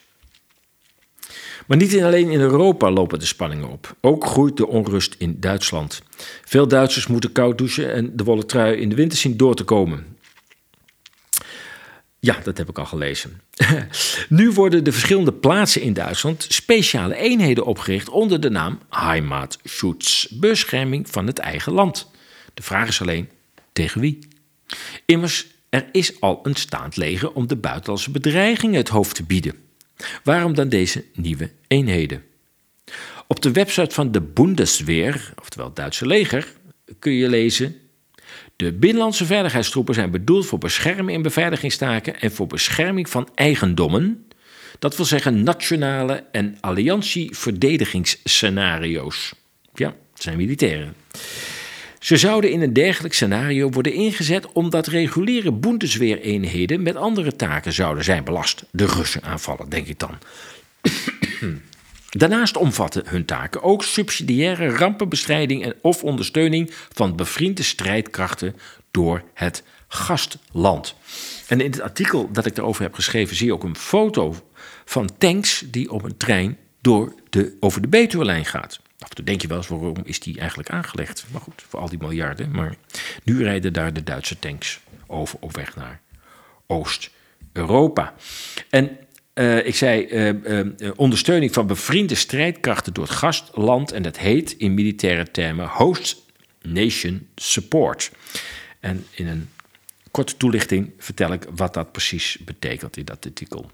Maar niet alleen in Europa lopen de spanningen op. Ook groeit de onrust in Duitsland. Veel Duitsers moeten koud douchen en de wollen trui in de winter zien door te komen. Ja, dat heb ik al gelezen. nu worden de verschillende plaatsen in Duitsland speciale eenheden opgericht onder de naam Heimatschutz, bescherming van het eigen land. De vraag is alleen tegen wie? Immers, er is al een staand leger om de buitenlandse bedreigingen het hoofd te bieden. Waarom dan deze nieuwe eenheden? Op de website van de Bundeswehr, oftewel Duitse leger, kun je lezen de binnenlandse veiligheidstroepen zijn bedoeld voor bescherming in beveiligingstaken en voor bescherming van eigendommen. Dat wil zeggen nationale en alliantie-verdedigingsscenario's. Ja, het zijn militairen. Ze zouden in een dergelijk scenario worden ingezet omdat reguliere Bundeswehr-eenheden met andere taken zouden zijn belast. De Russen aanvallen, denk ik dan. Daarnaast omvatten hun taken ook subsidiaire rampenbestrijding en of ondersteuning van bevriende strijdkrachten door het gastland. En in het artikel dat ik daarover heb geschreven zie je ook een foto van tanks die op een trein door de, over de Betuwe-lijn gaat. Af en toe denk je wel eens waarom is die eigenlijk aangelegd? Maar goed, voor al die miljarden. Maar nu rijden daar de Duitse tanks over op weg naar Oost-Europa. En uh, ik zei uh, uh, ondersteuning van bevriende strijdkrachten door het gastland. En dat heet in militaire termen Host Nation Support. En in een korte toelichting vertel ik wat dat precies betekent in dat artikel.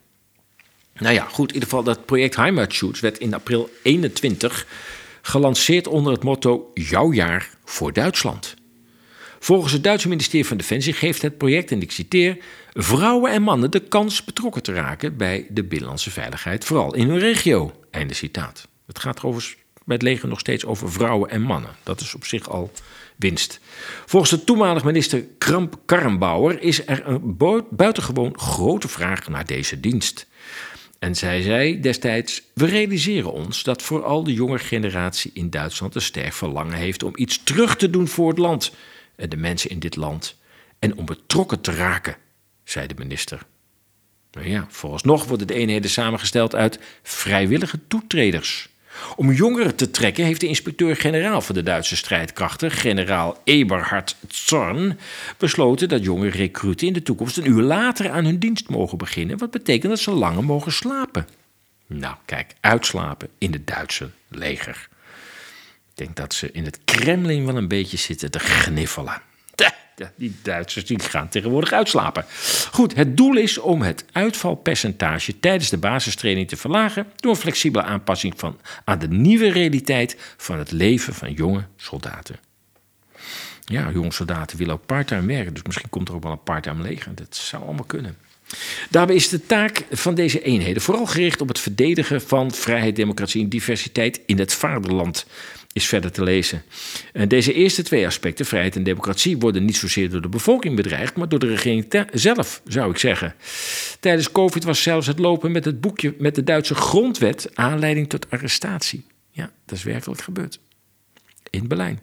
Nou ja, goed, in ieder geval dat project Heimatschutz werd in april 21 gelanceerd onder het motto Jouw jaar voor Duitsland. Volgens het Duitse ministerie van Defensie geeft het project, en ik citeer, vrouwen en mannen de kans betrokken te raken bij de binnenlandse veiligheid, vooral in hun regio. Einde citaat. Het gaat overigens bij het leger nog steeds over vrouwen en mannen. Dat is op zich al winst. Volgens de toenmalig minister Kramp Karrenbauer is er een buitengewoon grote vraag naar deze dienst. En zij zei destijds: We realiseren ons dat vooral de jonge generatie in Duitsland een sterk verlangen heeft om iets terug te doen voor het land en de mensen in dit land en om betrokken te raken, zei de minister. Nou ja, vooralsnog worden de eenheden samengesteld uit vrijwillige toetreders. Om jongeren te trekken heeft de inspecteur-generaal van de Duitse strijdkrachten, generaal Eberhard Zorn, besloten dat jonge recruten in de toekomst een uur later aan hun dienst mogen beginnen, wat betekent dat ze langer mogen slapen. Nou, kijk, uitslapen in het Duitse leger. Ik denk dat ze in het Kremlin wel een beetje zitten te gniffelen. Die Duitsers die gaan tegenwoordig uitslapen. Goed, het doel is om het uitvalpercentage tijdens de basistraining te verlagen door flexibele aanpassing van, aan de nieuwe realiteit van het leven van jonge soldaten. Ja, jonge soldaten willen ook parttime werken, dus misschien komt er ook wel een parttime leger. Dat zou allemaal kunnen. Daarbij is de taak van deze eenheden vooral gericht op het verdedigen van vrijheid, democratie en diversiteit in het vaderland is verder te lezen. En deze eerste twee aspecten, vrijheid en democratie, worden niet zozeer door de bevolking bedreigd, maar door de regering zelf, zou ik zeggen. Tijdens COVID was zelfs het lopen met het boekje met de Duitse grondwet aanleiding tot arrestatie. Ja, dat is werkelijk gebeurd. In Berlijn.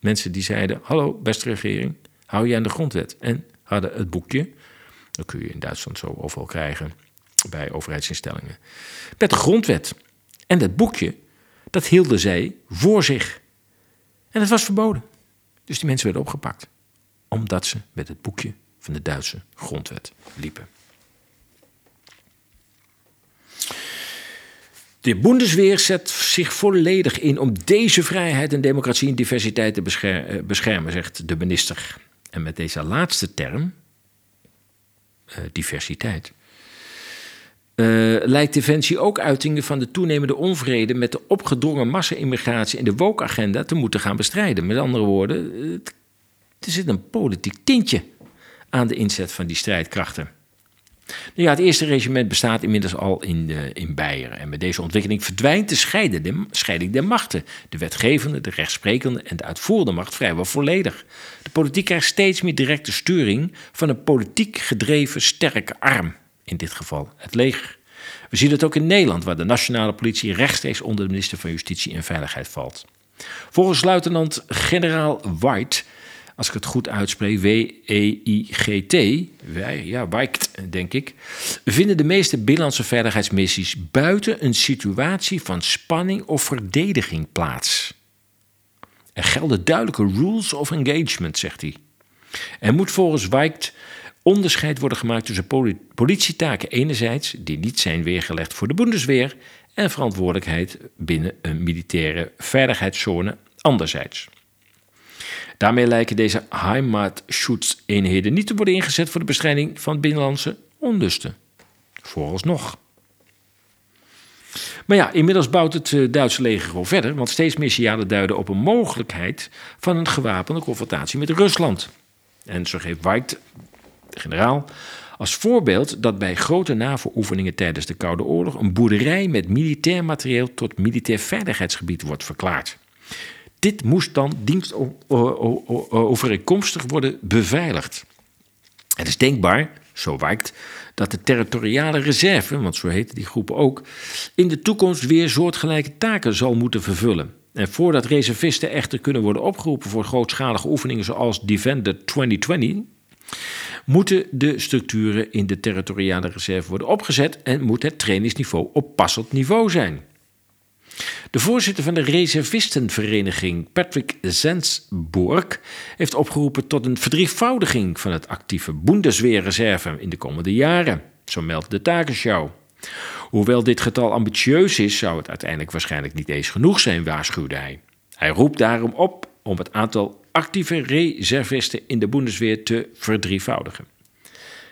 Mensen die zeiden: Hallo, beste regering, hou je aan de grondwet? En hadden het boekje, dat kun je in Duitsland zo overal krijgen bij overheidsinstellingen, met de grondwet. En dat boekje dat hielden zij voor zich. En het was verboden. Dus die mensen werden opgepakt. Omdat ze met het boekje van de Duitse grondwet liepen. De Bundesweer zet zich volledig in om deze vrijheid en democratie en diversiteit te eh, beschermen, zegt de minister. En met deze laatste term, uh, diversiteit, uh, lijkt Defensie ook uitingen van de toenemende onvrede met de opgedrongen massa-immigratie en de woke-agenda te moeten gaan bestrijden. Met andere woorden, er zit een politiek tintje aan de inzet van die strijdkrachten. Nou ja, het eerste regiment bestaat inmiddels al in, de, in Beieren. En met deze ontwikkeling verdwijnt de, de scheiding der machten. De wetgevende, de rechtsprekende en de uitvoerende macht vrijwel volledig. De politiek krijgt steeds meer directe sturing van een politiek gedreven sterke arm in dit geval het leger. We zien het ook in Nederland, waar de nationale politie rechtstreeks onder de minister van Justitie en Veiligheid valt. Volgens luitenant-generaal White als ik het goed uitspreek, W-E-I-G-T, ja, Wijkt, denk ik, vinden de meeste binnenlandse veiligheidsmissies buiten een situatie van spanning of verdediging plaats. Er gelden duidelijke rules of engagement, zegt hij. Er moet volgens Wijkt onderscheid worden gemaakt tussen poli- politietaken enerzijds, die niet zijn weergelegd voor de Bundesweer, en verantwoordelijkheid binnen een militaire veiligheidszone anderzijds. Daarmee lijken deze Heimatschutzeenheden niet te worden ingezet voor de bestrijding van binnenlandse onlusten. Vooralsnog. Maar ja, inmiddels bouwt het eh, Duitse leger gewoon verder, want steeds meer signalen duiden op een mogelijkheid van een gewapende confrontatie met Rusland. En zo geeft White, generaal, als voorbeeld dat bij grote NAVO-oefeningen tijdens de Koude Oorlog een boerderij met militair materieel tot militair veiligheidsgebied wordt verklaard. Dit moest dan dienstovereenkomstig worden beveiligd. Het is denkbaar, zo wijkt, dat de territoriale reserve, want zo heten die groepen ook, in de toekomst weer soortgelijke taken zal moeten vervullen. En voordat reservisten echter kunnen worden opgeroepen voor grootschalige oefeningen zoals Defender 2020, moeten de structuren in de territoriale reserve worden opgezet en moet het trainingsniveau op passend niveau zijn. De voorzitter van de reservistenvereniging, Patrick Zensburg, heeft opgeroepen tot een verdrievoudiging van het actieve Bundeswehrreserve in de komende jaren. Zo meldt de Tagesschau. Hoewel dit getal ambitieus is, zou het uiteindelijk waarschijnlijk niet eens genoeg zijn, waarschuwde hij. Hij roept daarom op om het aantal actieve reservisten in de Bundeswehr te verdrievoudigen.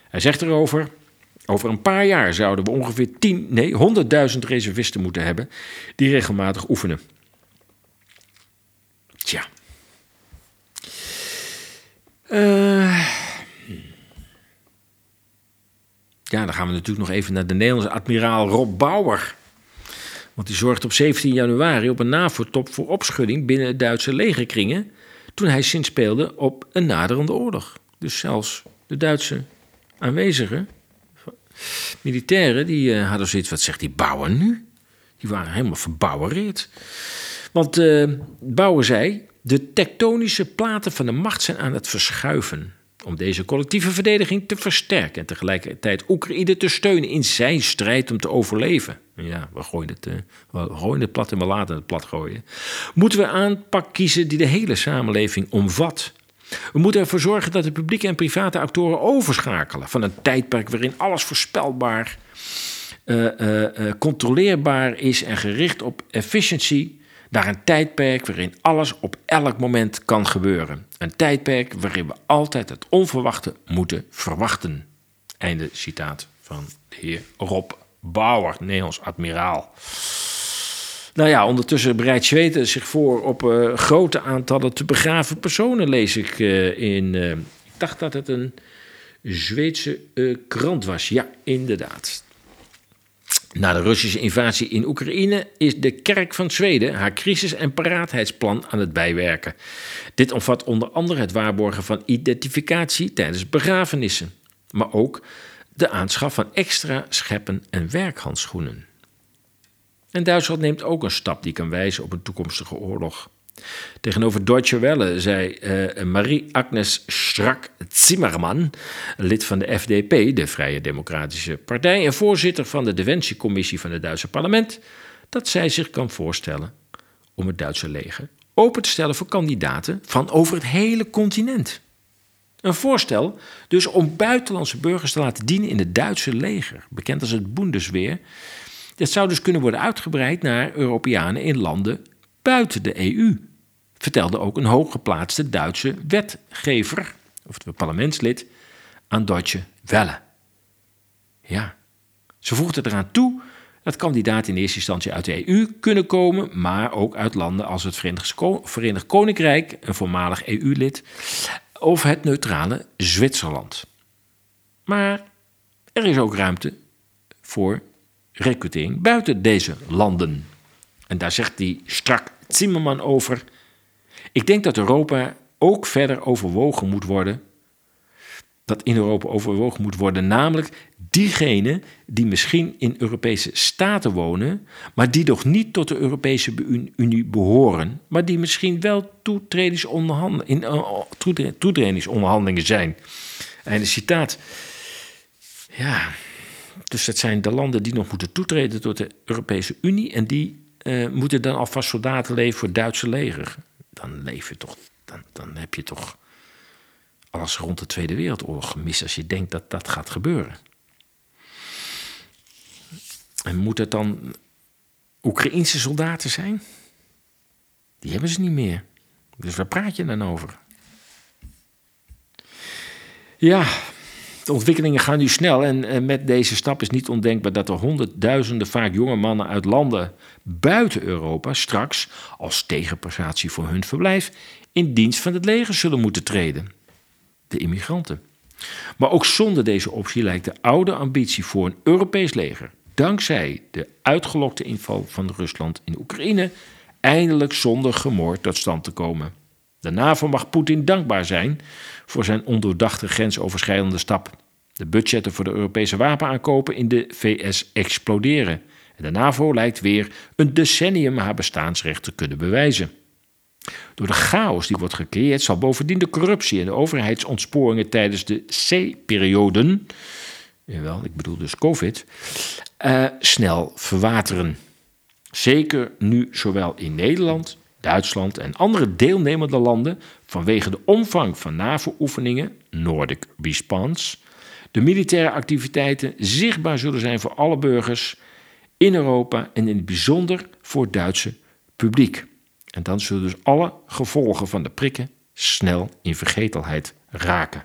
Hij zegt erover: over een paar jaar zouden we ongeveer 10, nee, 100.000 reservisten moeten hebben die regelmatig oefenen. Tja. Eh, ja, dan gaan we natuurlijk nog even naar de Nederlandse admiraal Rob Bauer. Want die zorgde op 17 januari op een NAVO-top voor opschudding binnen Duitse legerkringen. Toen hij sinds speelde op een naderende oorlog. Dus zelfs de Duitse aanwezigen, militairen, die eh, hadden zoiets. wat zegt die Bauer nu? Die waren helemaal verbouwereerd. Want eh Bauer zei. De tektonische platen van de macht zijn aan het verschuiven. Om deze collectieve verdediging te versterken en tegelijkertijd Oekraïne te steunen in zijn strijd om te overleven. Ja, we gooien het, eh, we gooien het plat en we laten het plat gooien. Moeten we aanpak kiezen die de hele samenleving omvat. We moeten ervoor zorgen dat de publieke en private actoren overschakelen van een tijdperk waarin alles voorspelbaar, eh, eh, controleerbaar is en gericht op efficiëntie naar een tijdperk waarin alles op elk moment kan gebeuren. Een tijdperk waarin we altijd het onverwachte moeten verwachten. Einde citaat van de heer Rob Bauer, Nederlands admiraal. Nou ja, ondertussen bereidt Zweden zich voor op eh, grote aantallen te begraven personen, lees ik eh, in. eh, ik dacht dat het een Zweedse krant was. Ja, inderdaad. Na de Russische invasie in Oekraïne is de Kerk van Zweden haar crisis- en paraatheidsplan aan het bijwerken. Dit omvat onder andere het waarborgen van identificatie tijdens begrafenissen, maar ook de aanschaf van extra scheppen en werkhandschoenen. En Duitsland neemt ook een stap die kan wijzen op een toekomstige oorlog. Tegenover Deutsche Welle zei eh, Marie-Agnes Strack-Zimmermann, lid van de FDP, de Vrije Democratische Partij, en voorzitter van de Defensiecommissie van het Duitse parlement, dat zij zich kan voorstellen om het Duitse leger open te stellen voor kandidaten van over het hele continent. Een voorstel dus om buitenlandse burgers te laten dienen in het Duitse leger, bekend als het Bundeswehr. Dat zou dus kunnen worden uitgebreid naar Europeanen in landen buiten de EU, vertelde ook een hooggeplaatste Duitse wetgever, of parlementslid, aan Deutsche Welle. Ja, ze voegde eraan toe dat kandidaten in eerste instantie uit de EU kunnen komen, maar ook uit landen als het Verenigd Koninkrijk, een voormalig EU-lid, of het neutrale Zwitserland. Maar er is ook ruimte voor recrutering buiten deze landen. En daar zegt die strak Zimmerman over. Ik denk dat Europa ook verder overwogen moet worden. dat in Europa overwogen moet worden. Namelijk diegenen die misschien in Europese staten wonen, maar die nog niet tot de Europese Unie- behoren, maar die misschien wel toetredingsonderhand- in, eh, toetre- toetredingsonderhandelingen zijn. Einde citaat. Ja, dus dat zijn de landen die nog moeten toetreden tot de Europese Unie. En die eh, moeten dan alvast soldaten leveren voor het Duitse leger. Dan, leef je toch, dan, dan heb je toch alles rond de Tweede Wereldoorlog gemist als je denkt dat dat gaat gebeuren. En moet het dan Oekraïense soldaten zijn? Die hebben ze niet meer. Dus waar praat je dan over? Ja, de ontwikkelingen gaan nu snel en met deze stap is niet ondenkbaar dat er honderdduizenden vaak jonge mannen uit landen buiten Europa straks als tegenprestatie voor hun verblijf in dienst van het leger zullen moeten treden. De immigranten. Maar ook zonder deze optie lijkt de oude ambitie voor een Europees leger, dankzij de uitgelokte inval van Rusland in Oekraïne, eindelijk zonder gemor tot stand te komen. De NAVO mag Poetin dankbaar zijn voor zijn ondoordachte grensoverschrijdende stap. De budgetten voor de Europese wapenaankopen in de VS exploderen. En de NAVO lijkt weer een decennium haar bestaansrecht te kunnen bewijzen. Door de chaos die wordt gecreëerd zal bovendien de corruptie en de overheidsontsporingen tijdens de C-perioden, jawel, ik bedoel dus COVID, eh, snel verwateren. Zeker nu zowel in Nederland, Duitsland en andere deelnemende landen vanwege de omvang van NAVO-oefeningen, Nordic Response, de militaire activiteiten zichtbaar zullen zijn voor alle burgers in Europa en in het bijzonder voor het Duitse publiek. En dan zullen dus alle gevolgen van de prikken snel in vergetelheid raken.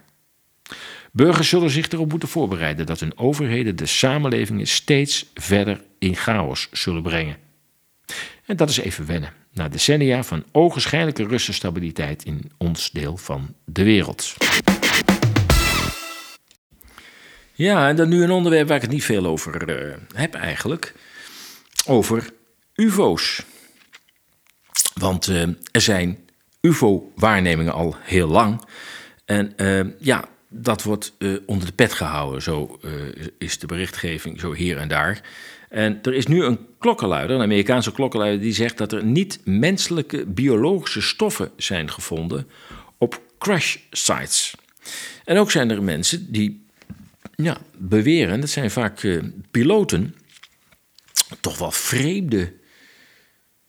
Burgers zullen zich erop moeten voorbereiden dat hun overheden de samenlevingen steeds verder in chaos zullen brengen. En dat is even wennen, na decennia van ogenschijnlijke rust stabiliteit in ons deel van de wereld. Ja, en dan nu een onderwerp waar ik het niet veel over eh, heb eigenlijk. Over UFO's. Want eh, er zijn UFO-waarnemingen al heel lang. En eh, ja, dat wordt onder de pet gehouden. Zo is de berichtgeving, zo hier en daar. En er is nu een klokkenluider, een Amerikaanse klokkenluider, die zegt dat er niet menselijke biologische stoffen zijn gevonden op crash sites. En ook zijn er mensen die ja, beweren, dat zijn vaak eh, piloten, toch wel vreemde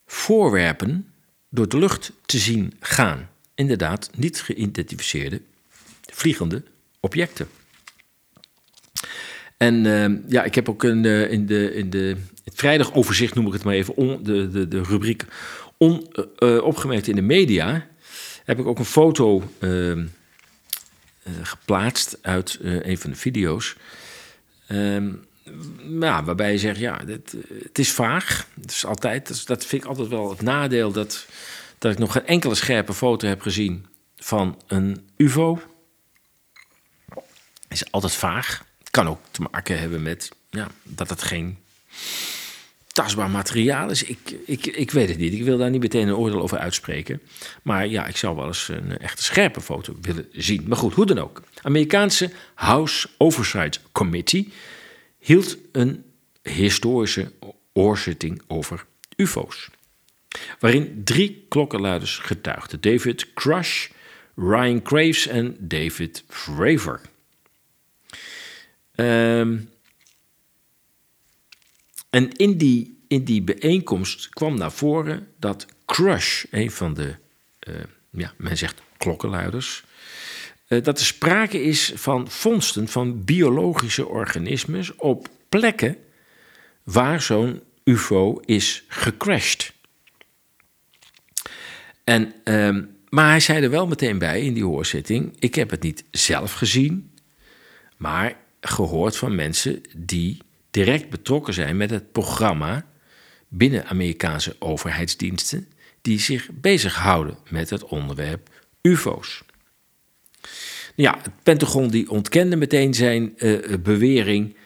voorwerpen door de lucht te zien gaan. Inderdaad, niet geïdentificeerde vliegende objecten. En eh, ja, ik heb ook een, eh, in, de, in de, het vrijdagoverzicht, noem ik het maar even, de, de, de rubriek on, eh, opgemerkt in de media, heb ik ook een foto eh, eh, geplaatst uit eh, een van de video's. Ehm, ja, waarbij je zegt, ja, het, is vaag. Het is altijd, dat, dat vind ik altijd wel het nadeel dat, dat ik nog geen enkele scherpe foto heb gezien van een UFO. Is altijd vaag. Kan ook te maken hebben met ja, dat het geen tastbaar materiaal is. Ik, ik, ik weet het niet. Ik wil daar niet meteen een oordeel over uitspreken. Maar ja, ik zou wel eens een echte scherpe foto willen zien. Maar goed, hoe dan ook. Amerikaanse House Oversight Committee hield een historische oorzitting over UFO's. Waarin drie klokkenluiders getuigden: David Crush, Ryan Graves en David Fravor. Ehm, en in die, in die bijeenkomst kwam naar voren dat Crush, een van de, eh, ja, men zegt klokkenluiders, eh, dat er sprake is van vondsten van biologische organismes op plekken waar zo'n UFO is gecrashed. En, ehm, maar hij zei er wel meteen bij in die hoorzitting: ik heb het niet zelf gezien, maar gehoord van mensen die direct betrokken zijn met het programma binnen Amerikaanse overheidsdiensten die zich bezighouden met het onderwerp UFO's. Ja, het Pentagon die ontkende meteen zijn eh, bewering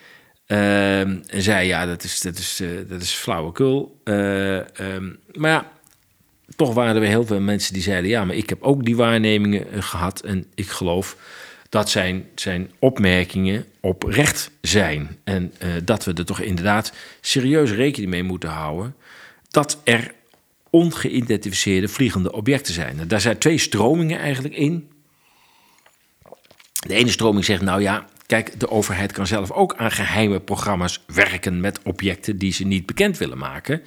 ehm, en zei ja, dat is, dat is, eh, dat is flauwekul. Eh, ehm, maar ja, toch waren er weer heel veel mensen die zeiden ja, maar ik heb ook die waarnemingen eh, gehad en ik geloof dat zijn, zijn opmerkingen oprecht zijn. En eh, dat we er toch inderdaad serieus rekening mee moeten houden dat er ongeïdentificeerde vliegende objecten zijn. En daar zijn twee stromingen eigenlijk in. De ene stroming zegt, nou ja, kijk, de overheid kan zelf ook aan geheime programma's werken met objecten die ze niet bekend willen maken.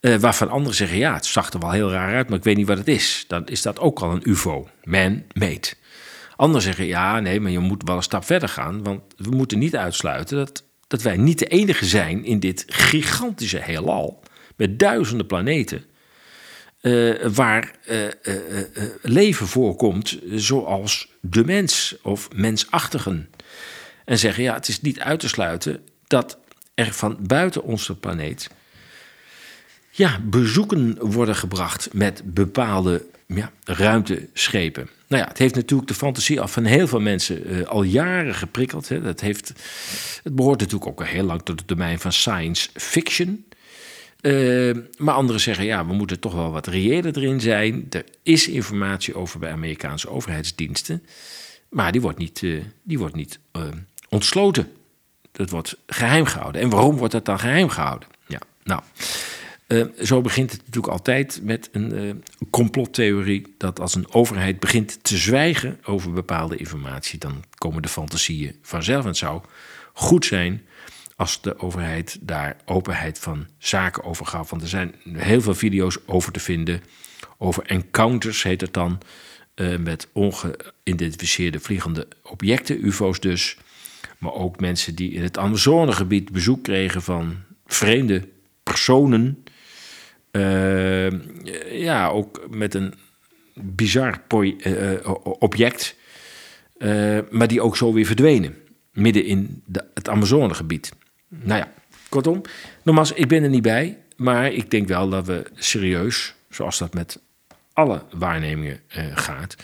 Eh, waarvan anderen zeggen, ja, het zag er wel heel raar uit, maar ik weet niet wat het is. Dan is dat ook al een UFO, man-made. Anderen zeggen, ja, nee, maar je moet wel een stap verder gaan, want we moeten niet uitsluiten dat, dat wij niet de enige zijn in dit gigantische heelal, met duizenden planeten, eh, waar eh, eh, leven voorkomt zoals de mens of mensachtigen. En zeggen, ja, het is niet uit te sluiten dat er van buiten onze planeet ja, bezoeken worden gebracht met bepaalde ja, ruimteschepen. Nou ja, het heeft natuurlijk de fantasie af van heel veel mensen eh, al jaren geprikkeld. Hè. Dat heeft, het behoort natuurlijk ook al heel lang tot het domein van science fiction. Eh, maar anderen zeggen, ja, we moeten toch wel wat reëler erin zijn. Er is informatie over bij Amerikaanse overheidsdiensten. Maar die wordt niet, eh, die wordt niet ontsloten. Dat wordt geheim gehouden. En waarom wordt dat dan geheim gehouden? Ja, nou, eh, zo begint het natuurlijk altijd met een eh, complottheorie. Dat als een overheid begint te zwijgen over bepaalde informatie, dan komen de fantasieën vanzelf. En het zou goed zijn als de overheid daar openheid van zaken over gaf. Want er zijn heel veel video's over te vinden. Over encounters heet het dan. eh, met ongeïdentificeerde vliegende objecten, UFO's dus. Maar ook mensen die in het Amazonegebied bezoek kregen van vreemde personen. Eh, ja, ook met een bizar eh, eh, object. eh, maar die ook zo weer verdwenen. Midden in het Amazonegebied. Nou ja, kortom. Nogmaals, ik ben er niet bij. Maar ik denk wel dat we serieus, zoals dat met alle waarnemingen gaat,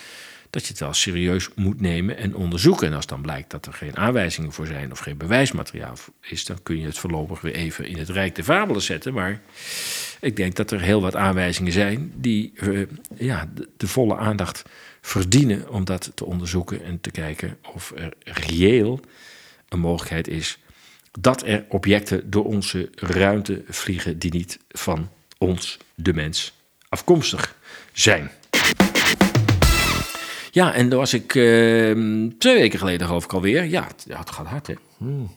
dat je het wel serieus moet nemen en onderzoeken. En als dan blijkt dat er geen aanwijzingen voor zijn of geen bewijsmateriaal is, dan kun je het voorlopig weer even in het Rijk der Fabelen zetten. Maar ik denk dat er heel wat aanwijzingen zijn die eh, ja, de, de volle aandacht verdienen om dat te onderzoeken en te kijken of er reëel een mogelijkheid is dat er objecten door onze ruimte vliegen die niet van ons, de mens, afkomstig zijn. Ja, en daar was ik eh, twee weken geleden, geloof ik alweer. Ja, het, ja, het gaat hard, hè? Hmm.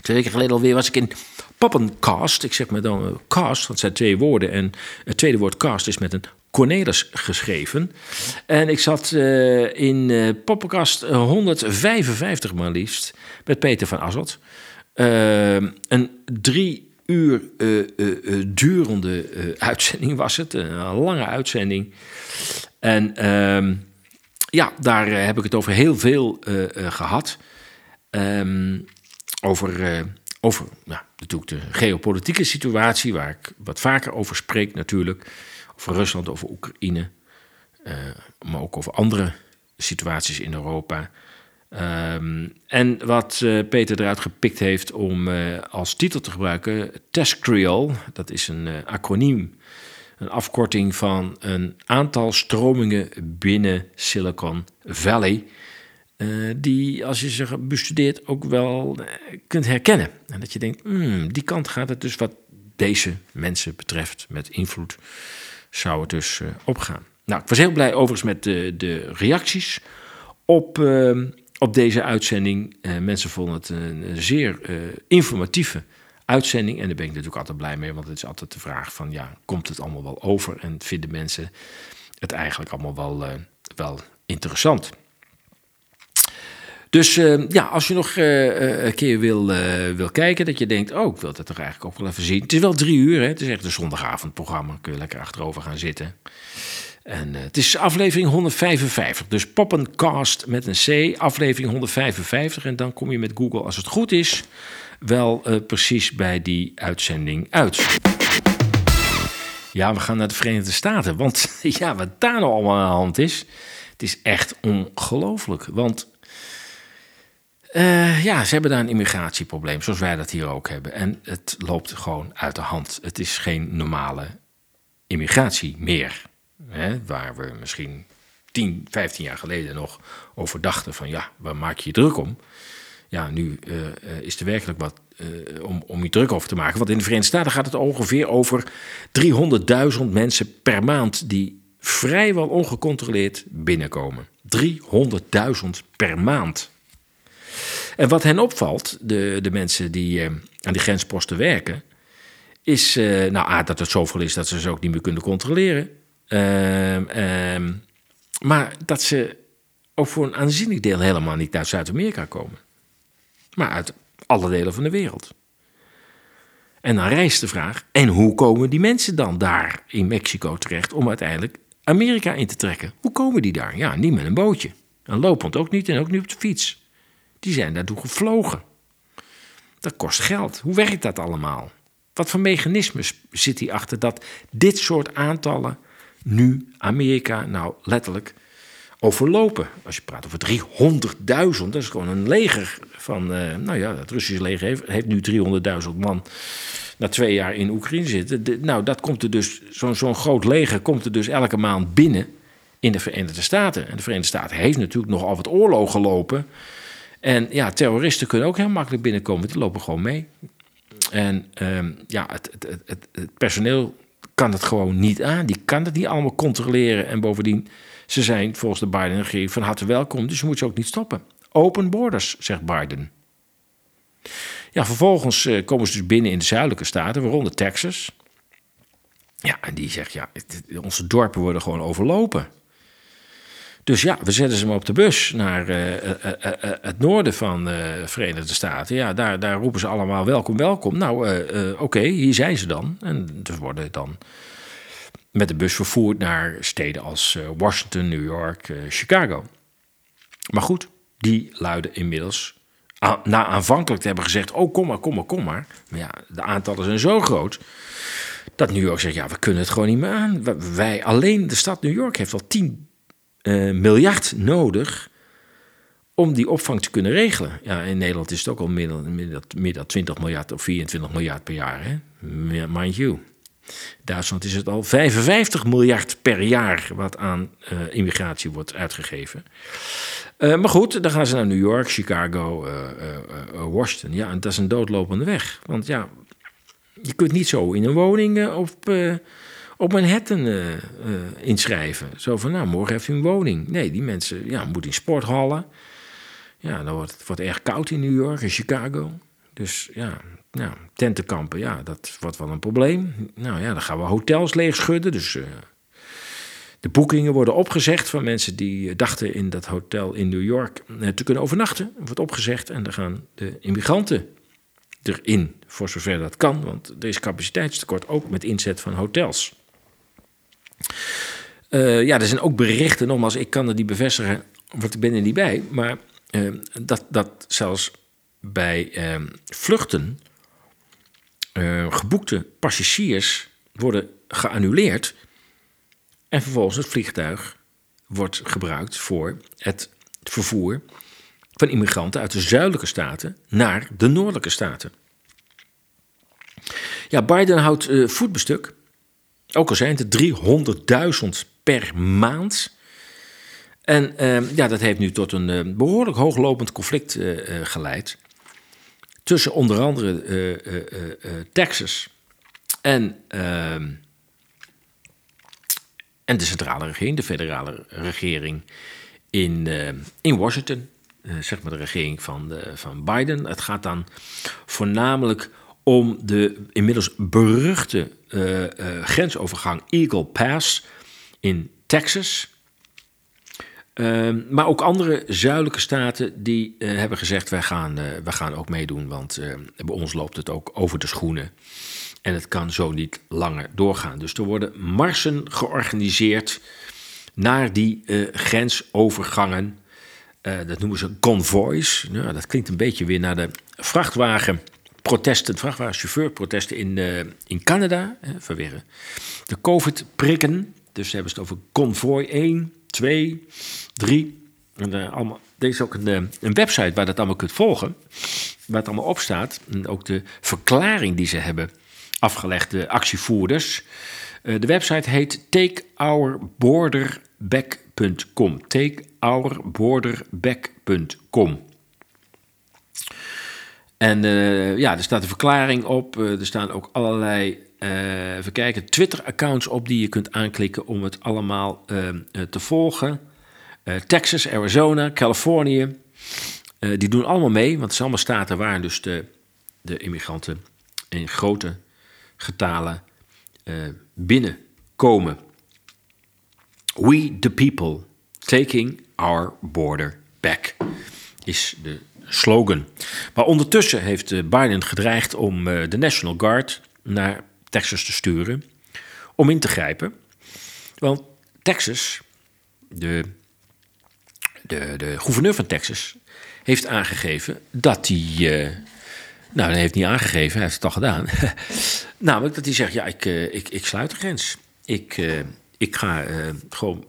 Twee weken geleden alweer was ik in Poppencast. Ik zeg maar dan eh, cast, dat zijn twee woorden. En het tweede woord cast is met een Cornelis geschreven. En ik zat eh, in eh Poppencast 155 maar liefst met Peter van Asselt. Eh, een drie uur eh, eh, eh, durende uitzending was het. Een lange uitzending. En ehm, ja, daar heb ik het over heel veel eh, eh, gehad. Ehm, over, over ja, natuurlijk de geopolitieke situatie, waar ik wat vaker over spreek natuurlijk. Over Rusland, over Oekraïne, maar ook over andere situaties in Europa. Ehm, en wat eh, Peter eruit gepikt heeft om eh, als titel te gebruiken, TESCREAL, dat is een eh, acroniem, een afkorting van een aantal stromingen binnen Silicon Valley. die, als je ze bestudeert, ook wel kunt herkennen. En dat je denkt, hmm, die kant gaat het dus wat deze mensen betreft, met invloed, zou het dus opgaan. Nou, ik was heel blij overigens met de, de reacties op, eh, op deze uitzending. Eh, mensen vonden het een, zeer eh, informatieve uitzending. En daar ben ik natuurlijk altijd blij mee, want het is altijd de vraag van, ja, komt het allemaal wel over? En vinden mensen het eigenlijk allemaal wel, eh, wel interessant? Dus ja, als je nog een keer wil, wil kijken, dat je denkt, oh, ik wil dat toch eigenlijk ook wel even zien. Het is wel drie uur, hè? het is echt een zondagavondprogramma. Kun je lekker achterover gaan zitten. En eh, het is aflevering 155, dus Poppencast met een C, aflevering 155. En dan kom je met Google, als het goed is, wel eh, precies bij die uitzending uit. Ja, we gaan naar de Verenigde Staten, want ja, wat daar nou allemaal aan de hand is, het is echt ongelooflijk. Want eh, ja, ze hebben daar een immigratieprobleem, zoals wij dat hier ook hebben. En het loopt gewoon uit de hand. Het is geen normale immigratie meer. Waar we misschien 10, 15 jaar geleden nog over dachten van ja, waar maak je je druk om? Ja, nu eh, eh, is er werkelijk wat eh, om, om je druk over te maken. Want in de Verenigde Staten gaat het ongeveer over 300.000 mensen per maand die vrijwel ongecontroleerd binnenkomen. 300.000 per maand. En wat hen opvalt, de, de mensen die aan die grensposten werken, is nou, A, dat het zoveel is dat ze ze ook niet meer kunnen controleren. Ehm, ehm, maar dat ze ook voor een aanzienlijk deel helemaal niet uit Zuid-Amerika komen. Maar uit alle delen van de wereld. En dan rijst de vraag: en hoe komen die mensen dan daar in Mexico terecht om uiteindelijk Amerika in te trekken? Hoe komen die daar? Ja, niet met een bootje. En lopend ook niet en ook niet op de fiets. Die zijn daartoe gevlogen. Dat kost geld. Hoe werkt dat allemaal? Wat voor mechanismes zit hier achter dat dit soort aantallen nu Amerika nou letterlijk overlopen? Als je praat over 300.000, dat is gewoon een leger van, eh, nou ja, het Russische leger heeft, nu 300.000 man na twee jaar in Oekraïne zitten. Nou, dat komt er dus, zo'n zo'n groot leger komt er dus elke maand binnen in de Verenigde Staten. En de Verenigde Staten heeft natuurlijk nogal wat oorlog gelopen. En ja, terroristen kunnen ook heel makkelijk binnenkomen, die lopen gewoon mee. En ehm, ja, het, het, het personeel kan het gewoon niet aan. Die kan het niet allemaal controleren. En bovendien, ze zijn volgens de Biden-regering van harte welkom. Dus je moet ze ook niet stoppen. Open borders, zegt Biden. Ja, vervolgens eh, komen ze dus binnen in de zuidelijke staten, waaronder Texas. Ja, en die zegt, ja, onze dorpen worden gewoon overlopen. Dus ja, we zetten ze maar op de bus naar eh, eh, eh, het noorden van de Verenigde Staten. Ja, daar, daar roepen ze allemaal welkom, welkom. Nou, oké, hier zijn ze dan. En ze worden dan met de bus vervoerd naar steden als Washington, New York, Chicago. Maar goed, die luiden inmiddels, na aanvankelijk te hebben gezegd... oh, kom maar, kom maar, kom maar. Maar ja, de aantallen zijn zo groot... dat New York zegt, ja, we kunnen het gewoon niet meer aan. Wij- Wij, alleen de stad New York heeft al 10 eh, miljard nodig om die opvang te kunnen regelen. Ja, in Nederland is het ook al meer dan, meer dan, meer dan 20 miljard of 24 miljard per jaar. Hè? Mind you. Duitsland is het al 55 miljard per jaar wat aan eh, immigratie wordt uitgegeven. Eh, maar goed, dan gaan ze naar New York, Chicago, Washington. Ja, en dat is een doodlopende weg. Want ja, je kunt niet zo in een woning op, op Manhattan eh, inschrijven. Zo van, nou, morgen heeft u een woning. Nee, die mensen ja, moeten in sporthallen. Ja, dan wordt het wordt erg koud in New York en Chicago. Dus ja, nou, tentenkampen, ja, dat wordt wel een probleem. Nou ja, dan gaan we hotels leegschudden. Dus eh, de boekingen worden opgezegd van mensen die dachten in dat hotel in New York te kunnen overnachten. wordt opgezegd en dan gaan de immigranten erin, voor zover dat kan. Want er is capaciteitstekort, ook met inzet van hotels. Eh, ja, er zijn ook berichten, nogmaals, ik kan het niet bevestigen, want ik ben er niet bij. Maar eh, dat, dat zelfs bij eh, vluchten eh, geboekte passagiers worden geannuleerd. En vervolgens het vliegtuig wordt gebruikt voor het vervoer van immigranten uit de zuidelijke staten naar de noordelijke staten. Ja, Biden houdt voet bij stuk. Ook al zijn het 300.000 per maand. En eh, ja, dat heeft nu tot een eh, behoorlijk hooglopend conflict eh, eh, geleid. Tussen onder andere eh, Texas en, ehm, en de centrale regering, de federale regering in, in Washington. Zeg maar de regering van, van Biden. Het gaat dan voornamelijk om de inmiddels beruchte eh, eh, grensovergang Eagle Pass in Texas. Ehm, maar ook andere zuidelijke staten die eh, hebben gezegd: wij gaan, wij gaan ook meedoen, want bij ons loopt het ook over de schoenen. En het kan zo niet langer doorgaan. Dus er worden marsen georganiseerd naar die grensovergangen. Dat noemen ze convoys. Nou, dat klinkt een beetje weer naar de vrachtwagenprotesten, vrachtwagenchauffeurprotesten in, eh, in Canada. Hè, vanwege de COVID-prikken. Dus hebben ze het over convoy 1, 2, 3. En, eh, allemaal, er is ook een, eh, een website waar dat allemaal kunt volgen. Waar het allemaal op staat. En ook de verklaring die ze hebben afgelegd, de actievoerders. De website heet takeourborderback.com. Takeourborderback.com. En eh, ja, er staat een verklaring op. Eh, er staan ook allerlei, eh, even kijken, Twitter-accounts op die je kunt aanklikken om het allemaal eh, eh, te volgen. Texas, Arizona, Californië, die doen allemaal mee. Want het zijn allemaal staten waar dus de, de immigranten in grote getalen binnenkomen. We the people, taking our border back, is de slogan. Maar ondertussen heeft eh, Biden gedreigd om eh, de National Guard naar Texas te sturen om in te grijpen. Want Texas, de, de, de gouverneur van Texas, heeft aangegeven dat hij. eh, nou, hij heeft niet aangegeven, hij heeft het al gedaan. Namelijk dat hij zegt: Ja, ik, ik, ik sluit de grens. Ik, ik ga gewoon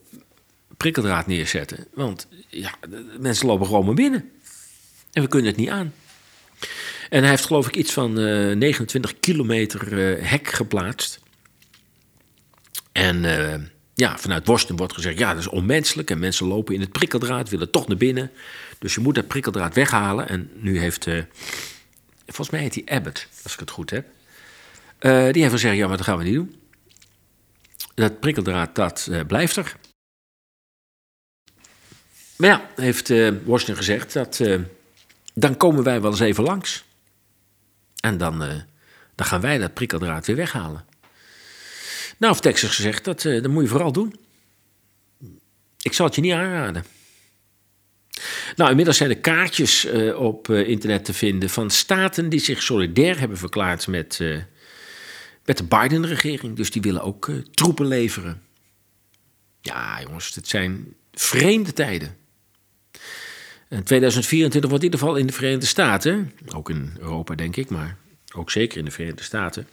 prikkeldraad neerzetten. Want ja, mensen lopen gewoon maar binnen. En we kunnen het niet aan. En hij heeft geloof ik iets van eh, 29 kilometer eh, hek geplaatst. En eh, ja, vanuit Washington wordt gezegd, ja, dat is onmenselijk. En mensen lopen in het prikkeldraad, willen toch naar binnen. Dus je moet dat prikkeldraad weghalen. En nu heeft, volgens mij heet hij Abbott, als ik het goed heb. Die heeft gezegd, ja, maar dat gaan we niet doen. Dat prikkeldraad, dat blijft er. Maar ja, heeft Washington gezegd dat dan komen wij wel eens even langs. En dan, eh, dan gaan wij dat prikkeldraad weer weghalen. Nou, heeft Texas gezegd, dat, eh, dat moet je vooral doen. Ik zal het je niet aanraden. Nou, inmiddels zijn er kaartjes eh, op internet te vinden van staten die zich solidair hebben verklaard met, met de Biden-regering. Dus die willen ook troepen leveren. Ja, jongens, het zijn vreemde tijden. En 2024 wordt in ieder geval in de Verenigde Staten, ook in Europa denk ik, maar ook zeker in de Verenigde Staten,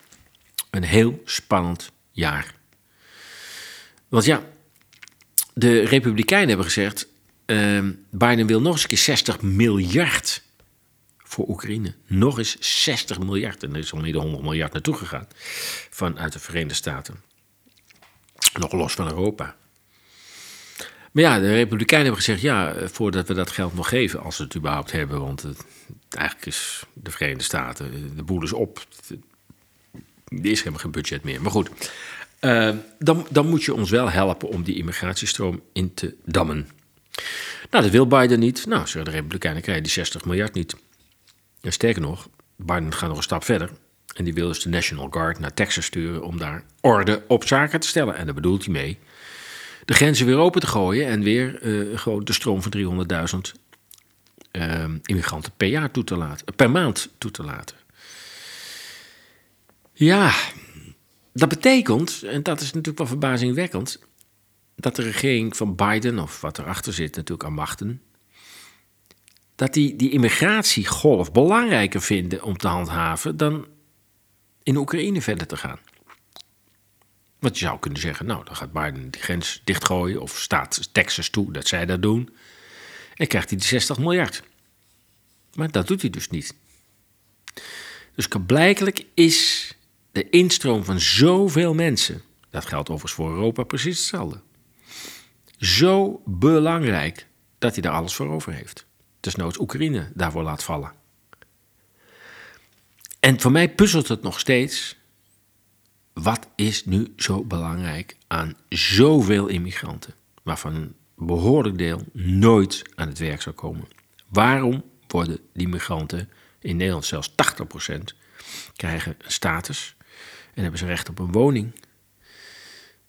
een heel spannend jaar. Want ja, de Republikeinen hebben gezegd, eh, Biden wil nog eens een keer 60 miljard voor Oekraïne. Nog eens 60 miljard. En er is al meer dan 100 miljard naartoe gegaan vanuit de Verenigde Staten. Nog los van Europa. Maar ja, de Republikeinen hebben gezegd: ja, voordat we dat geld nog geven, als we het überhaupt hebben, want het, eigenlijk is de Verenigde Staten, de boel is op. Er is helemaal geen budget meer. Maar goed, eh, dan, dan moet je ons wel helpen om die immigratiestroom in te dammen. Nou, dat wil Biden niet. Nou, zeggen de Republikeinen, krijgen die 60 miljard niet. En sterker nog, Biden gaat nog een stap verder. En die wil dus de National Guard naar Texas sturen om daar orde op zaken te stellen. En daar bedoelt hij mee de grenzen weer open te gooien en weer eh, de stroom van 300.000 eh, immigranten per jaar toe te laten, per maand toe te laten. Ja, dat betekent, en dat is natuurlijk wel verbazingwekkend, dat de regering van Biden, of wat erachter zit natuurlijk aan machten, dat die die immigratiegolf belangrijker vinden om te handhaven dan in Oekraïne verder te gaan. Want je zou kunnen zeggen, nou, dan gaat Biden die grens dichtgooien of staat Texas toe dat zij dat doen. En krijgt hij die 60 miljard. Maar dat doet hij dus niet. Dus blijkelijk is de instroom van zoveel mensen, dat geldt overigens voor Europa precies hetzelfde, zo belangrijk dat hij daar alles voor over heeft. Desnoods Oekraïne daarvoor laat vallen. En voor mij puzzelt het nog steeds wat is nu zo belangrijk aan zoveel immigranten, waarvan een behoorlijk deel nooit aan het werk zou komen? Waarom worden die migranten in Nederland zelfs 80% krijgen een status en hebben ze recht op een woning?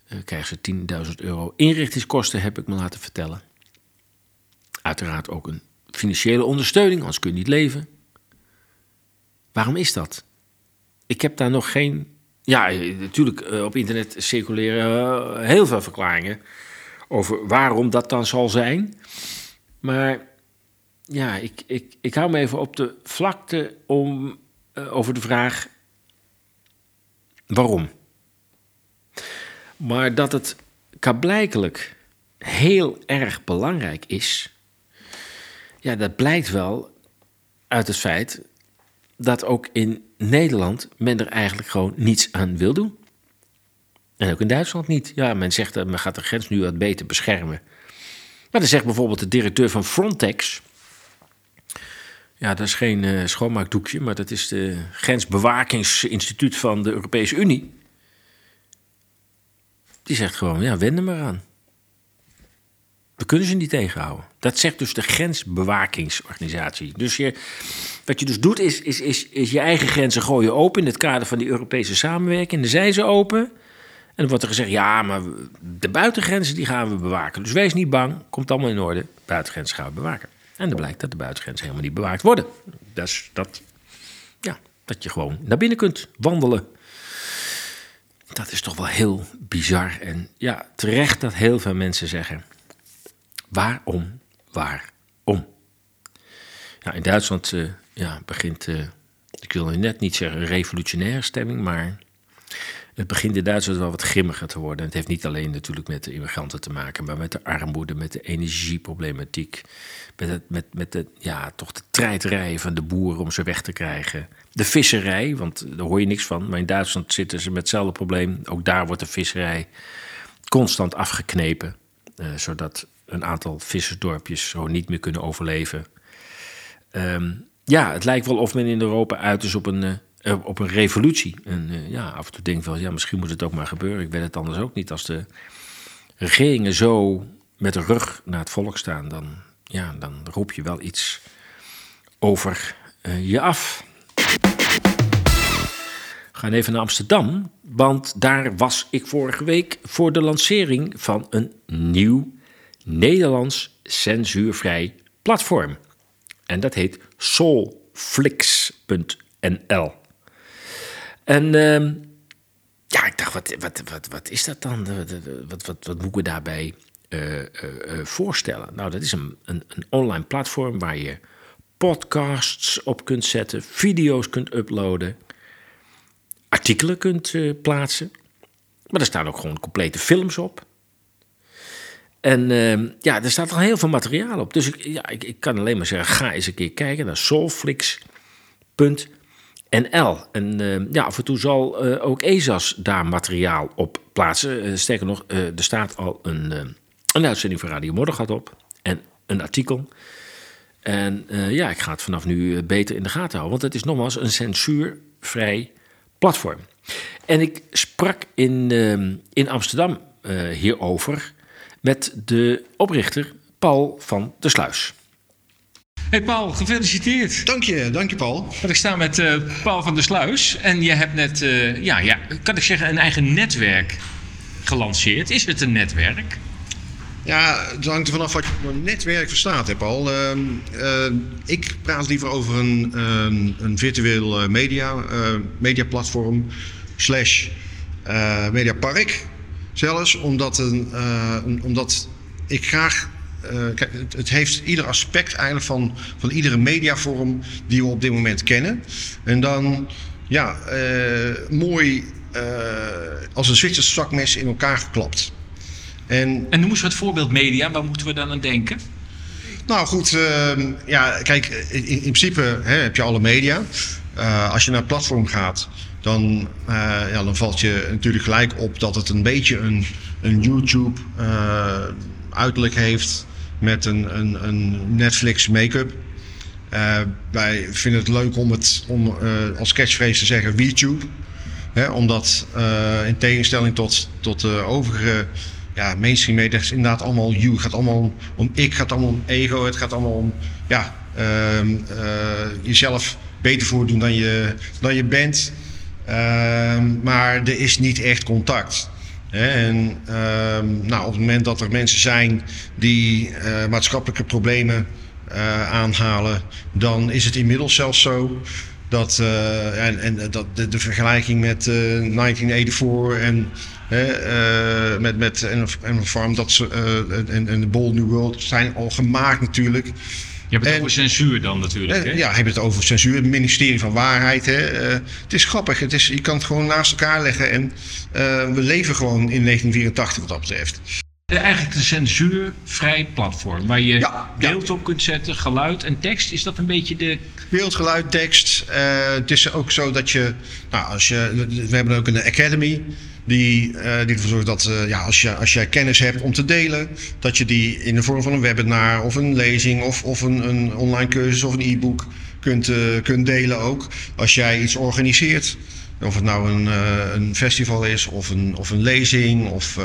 Eh, krijgen ze 10.000 euro inrichtingskosten, heb ik me laten vertellen. Uiteraard ook een financiële ondersteuning, anders kun je niet leven. Waarom is dat? Ik heb daar nog geen ja, eh, natuurlijk, eh, op internet circuleren eh, heel veel verklaringen over waarom dat dan zal zijn. Maar ja, ik, ik, ik hou me even op de vlakte om, over de vraag waarom. Maar dat het kablijkelijk heel erg belangrijk is, ja, dat blijkt wel uit het feit dat ook in Nederland men er eigenlijk gewoon niets aan wil doen. En ook in Duitsland niet. Ja, men zegt dat men gaat de grens nu wat beter beschermen. Maar dan zegt bijvoorbeeld de directeur van Frontex. Ja, dat is geen eh, schoonmaakdoekje, maar dat is de grensbewakingsinstituut van de Europese Unie. Die zegt gewoon, ja, wend er maar aan. We kunnen ze niet tegenhouden. Dat zegt dus de grensbewakingsorganisatie. Dus je, wat je dus doet, is, is, is, is je eigen grenzen gooien open in het kader van die Europese samenwerking. En dan zijn ze open. En dan wordt er gezegd, ja, maar de buitengrenzen die gaan we bewaken. Dus wees niet bang, komt allemaal in orde. Buitengrenzen gaan we bewaken. En dan blijkt dat de buitengrenzen helemaal niet bewaakt worden. Is dat, ja, dat je gewoon naar binnen kunt wandelen. Dat is toch wel heel bizar. En ja, terecht dat heel veel mensen zeggen: waarom, waarom? In Duitsland eh, ja, begint, eh, ik wil net niet zeggen revolutionaire stemming, maar het begint in Duitsland wel wat grimmiger te worden. En het heeft niet alleen natuurlijk met de immigranten te maken, maar met de armoede, met de energieproblematiek, met, het, met, met de, ja, toch de treiterij van de boeren om ze weg te krijgen. De visserij, want daar hoor je niks van, maar in Duitsland zitten ze met hetzelfde probleem. Ook daar wordt de visserij constant afgeknepen, eh, zodat een aantal vissersdorpjes zo niet meer kunnen overleven. Ehm, ja, het lijkt wel of men in Europa uit is op een, eh, eh, op een revolutie. En eh, ja, af en toe denk ik wel, ja, misschien moet het ook maar gebeuren. Ik weet het anders ook niet. Als de regeringen zo met de rug naar het volk staan, dan, ja, dan roep je wel iets over je af. We gaan even naar Amsterdam, want daar was ik vorige week voor de lancering van een nieuw Nederlands censuurvrij platform. En dat heet soulflix.nl. En ehm, ja, ik dacht, wat, wat, wat, wat is dat dan? Wat, wat, wat, moeten we daarbij eh, eh, eh, voorstellen? Nou, dat is een, een, een online platform waar je podcasts op kunt zetten, video's kunt uploaden, artikelen kunt plaatsen. Maar er staan ook gewoon complete films op. En ehm, ja, er staat al heel veel materiaal op. Dus ik, ja, ik, ik kan alleen maar zeggen, ga eens een keer kijken naar soulflix.nl. En ehm, ja, af en toe zal eh, ook ESAS daar materiaal op plaatsen. Eh, sterker nog, eh, er staat al een, ehm, een uitzending van Radio Moddergat op. En een artikel. En ja, ik ga het vanaf nu beter in de gaten houden. Want het is nogmaals een censuurvrij platform. En ik sprak in, in Amsterdam hierover met de oprichter Paul van der Sluis.
Hey Paul, gefeliciteerd.
Dank je, dank je Paul.
Want ik sta met eh, Paul van der Sluis en je hebt net, eh, ja, ja, kan ik zeggen, een eigen netwerk gelanceerd. Is het een netwerk?
Ja, het hangt er vanaf wat je onder netwerk verstaat, hè Paul. Ehm, eh, ik praat liever over een, ehm, een virtueel media, eh, mediaplatform slash eh, mediapark zelfs. Omdat, een, eh, om- omdat ik graag... eh, kijk, het, het heeft ieder aspect eigenlijk van, van iedere mediavorm die we op dit moment kennen. En dan, ja, eh, mooi als een Zwitsers zakmes in elkaar geklapt. En
En noem eens wat voorbeeld media, waar moeten we dan aan denken?
nou goed, ehm, ja, kijk, in, in principe hè, heb je alle media. Als je naar het platform gaat, dan, eh, ja, dan valt je natuurlijk gelijk op dat het een beetje een, een YouTube eh, uiterlijk heeft met een, een, een Netflix make-up. Eh, wij vinden het leuk om het om, als catchphrase te zeggen WeTube. Hè, omdat in tegenstelling tot, tot de overige ja, mainstream media is inderdaad allemaal you. Het gaat allemaal om, om ik, gaat allemaal om ego. Het gaat allemaal om ja, ehm, eh, jezelf beter voordoen dan je, dan je bent. Ehm, maar er is niet echt contact. En ehm, nou, op het moment dat er mensen zijn die eh, maatschappelijke problemen eh, aanhalen, dan is het inmiddels zelfs zo dat, eh, en, en dat de, vergelijking met eh 1984 en eh, met, met en, en Farm dat ze, en, en de Bold New World zijn al gemaakt natuurlijk.
Je hebt het
En-
over censuur dan natuurlijk.
Eh,
hè?
ja, hebben het over censuur, het ministerie van Waarheid. Hè. Eh, het is grappig, het is, je kan het gewoon naast elkaar leggen. En eh, we leven gewoon in 1984 wat dat betreft.
Eigenlijk een censuurvrij platform waar je
Ja, ja.
beeld op kunt zetten, geluid en tekst. Is dat een beetje de...
Beeld, geluid, tekst. Eh, het is ook zo dat je, nou, als je, we hebben ook een academy. Die, eh, die ervoor zorgt dat eh, ja, als, je, als jij kennis hebt om te delen, dat je die in de vorm van een webinar of een lezing of, of een, een online cursus of een e-book kunt, eh, kunt delen ook. Als jij iets organiseert, of het nou een, een festival is of een, of een lezing of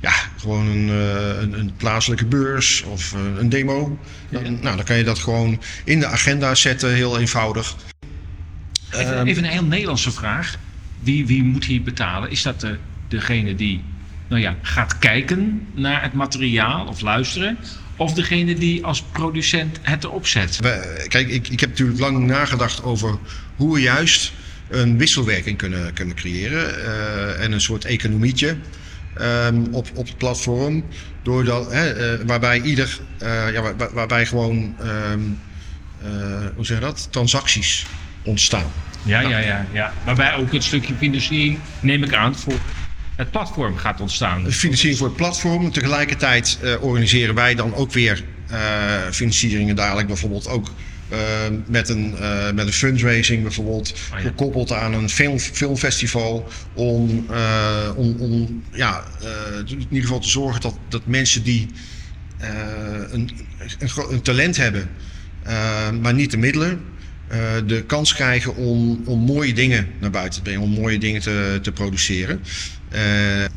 ja, gewoon een, een, een plaatselijke beurs of een demo. Dan, nou, dan kan je dat gewoon in de agenda zetten, heel eenvoudig.
Even,
Ehm,
even een heel Nederlandse vraag. Wie, wie moet hier betalen? Is dat de, degene die nou ja, gaat kijken naar het materiaal of luisteren? Of degene die als producent het erop zet?
Kijk, ik, ik heb natuurlijk lang nagedacht over hoe we juist een wisselwerking kunnen, kunnen creëren. eh, en een soort economietje ehm, op, op het platform. Doordat, hè, eh, waarbij ieder, eh, ja, waar- waarbij gewoon, ehm, eh, hoe zeg je dat, transacties ontstaan.
Ja, ja, ja, ja. Waarbij ook een stukje financiering, neem ik aan, voor het platform gaat ontstaan.
De financiering voor het platform. Tegelijkertijd eh, organiseren wij dan ook weer eh, financieringen dadelijk. Bijvoorbeeld ook eh, met, een, met een fundraising bijvoorbeeld.
Ja.
Gekoppeld aan een film, filmfestival. Om, om, om ja, in ieder geval te zorgen dat, dat mensen die een, een, talent hebben, maar niet de middelen. Eh, de kans krijgen om, om mooie dingen naar buiten te brengen, om mooie dingen te, te produceren. Eh,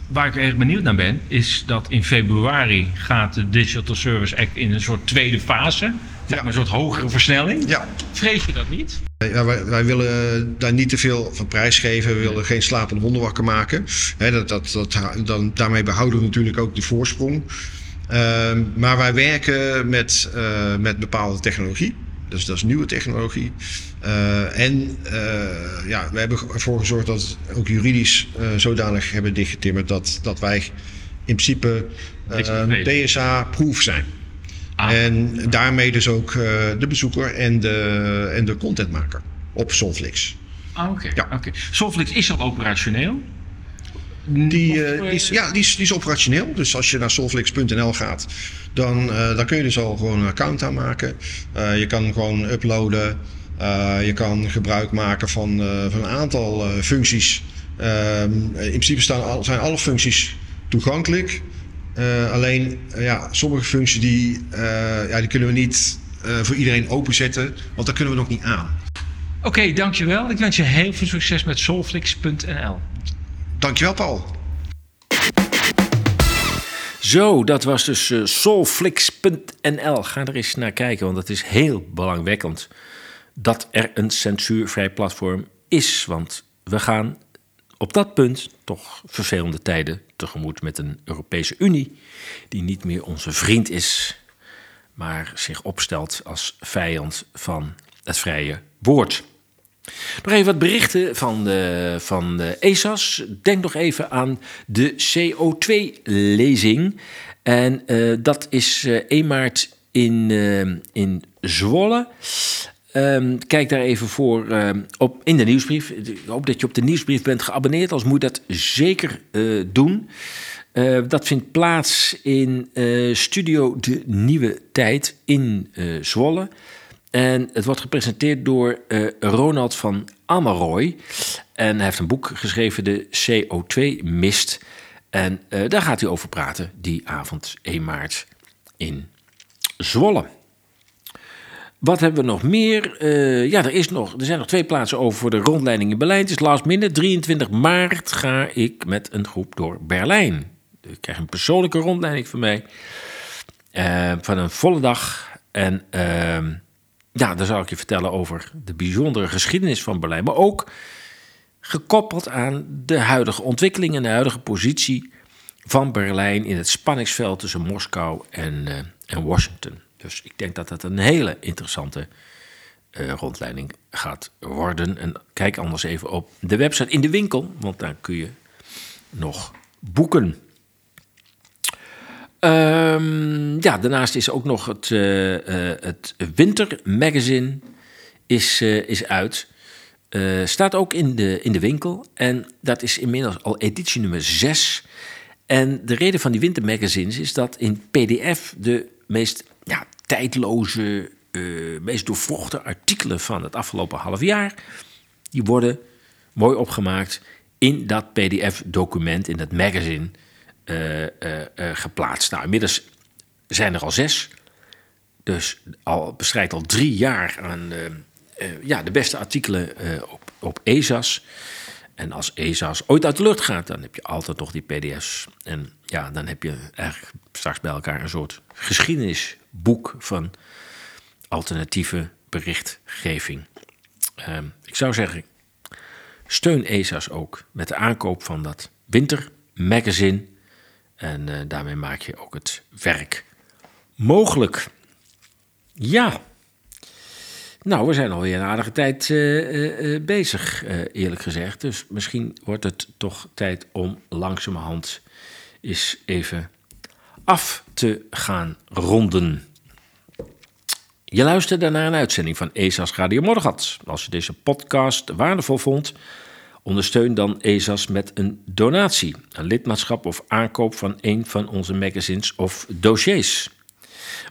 Waar ik erg benieuwd naar ben, is dat in februari gaat de Digital Service Act in een soort tweede fase.
Ja.
een soort hogere versnelling.
ja,
Vrees je dat niet?
Ja, wij, wij willen daar niet te veel van prijs geven. We willen geen slapende honden wakker maken. Dat, dat, dat, dan, daarmee behouden we natuurlijk ook de voorsprong. Ehm, maar wij werken met, eh, met bepaalde technologie. Dus dat is nieuwe technologie. Eh, en eh, ja, we hebben ervoor gezorgd dat we ook juridisch eh, zodanig hebben dichtgetimmerd dat, dat wij in principe. DSA-proof zijn.
Ah.
En daarmee dus ook de bezoeker en de, en de contentmaker op Solflix.
Ah, oké.
Ja.
oké. Solflix is al operationeel.
Die, eh,
eh,
die ja, die is, die is operationeel. Dus als je naar solflix.nl gaat, dan, eh, dan kun je dus al gewoon een account aanmaken. Eh, je kan gewoon uploaden. Eh, je kan gebruik maken van, eh, van een aantal eh, functies. Ehm, in principe staan al, zijn alle functies toegankelijk. Eh, alleen ja, sommige functies die, eh, ja, die kunnen we niet eh, voor iedereen openzetten, want daar kunnen we nog niet aan.
Oké, dankjewel. Ik wens je heel veel succes met solflix.nl.
Dankjewel, Paul.
Zo, dat was dus eh, soulflix.nl. Ga er eens naar kijken, want het is heel belangwekkend dat er een censuurvrij platform is. Want we gaan op dat punt toch vervelende tijden tegemoet met een Europese Unie die niet meer onze vriend is, maar zich opstelt als vijand van het vrije woord. Nog even wat berichten van de, van de ESAS. Denk nog even aan de CO2-lezing. En eh, dat is eh 1 maart in, eh, in Zwolle. Ehm, kijk daar even voor op in de nieuwsbrief. Ik hoop dat je op de nieuwsbrief bent geabonneerd. Als moet dat zeker eh, doen. Eh, dat vindt plaats in eh, Studio De Nieuwe Tijd in eh, Zwolle. En het wordt gepresenteerd door eh, Ronald van Ameroy. En hij heeft een boek geschreven, de CO2-mist. En eh, daar gaat hij over praten, die avond 1 maart in Zwolle. Wat hebben we nog meer? Eh, ja, er, is nog, er zijn nog twee plaatsen over voor de rondleiding in Berlijn. Het is last minute. 23 maart ga ik met een groep door Berlijn. Ik krijg een persoonlijke rondleiding van mij. van een volle dag. En ehm, ja, dan zal ik je vertellen over de bijzondere geschiedenis van Berlijn. Maar ook gekoppeld aan de huidige ontwikkeling en de huidige positie van Berlijn in het spanningsveld tussen Moskou en, eh, en Washington. Dus ik denk dat dat een hele interessante eh, rondleiding gaat worden. En kijk anders even op de website in de winkel, want daar kun je nog boeken. Ehm, ja, daarnaast is ook nog het, eh, het wintermagazine is, eh, is uit. Staat ook in de, in de winkel. En dat is inmiddels al editie nummer 6. En de reden van die wintermagazines is dat in PDF de meest ja, tijdloze, meest doorvochten artikelen van het afgelopen half jaar, die worden mooi opgemaakt in dat PDF-document, in dat magazine, geplaatst. Nou, inmiddels zijn er al zes. Dus al bestrijdt al drie jaar aan eh, eh, ja, de beste artikelen eh, op, op ESA's. En als ESA's ooit uit de lucht gaat, dan heb je altijd nog die PDF's. En ja, dan heb je eigenlijk straks bij elkaar een soort geschiedenisboek van alternatieve berichtgeving. Ehm, ik zou zeggen, steun ESA's ook met de aankoop van dat wintermagazine. En eh, daarmee maak je ook het werk mogelijk. Ja. Nou, we zijn alweer een aardige tijd eh, eh, bezig, eerlijk gezegd. Dus misschien wordt het toch tijd om langzamerhand eens even af te gaan ronden. Je luisterde naar een uitzending van ESA's Radio Morgat. Als je deze podcast waardevol vond, ondersteun dan ESA's met een donatie, een lidmaatschap of aankoop van een van onze magazines of dossiers.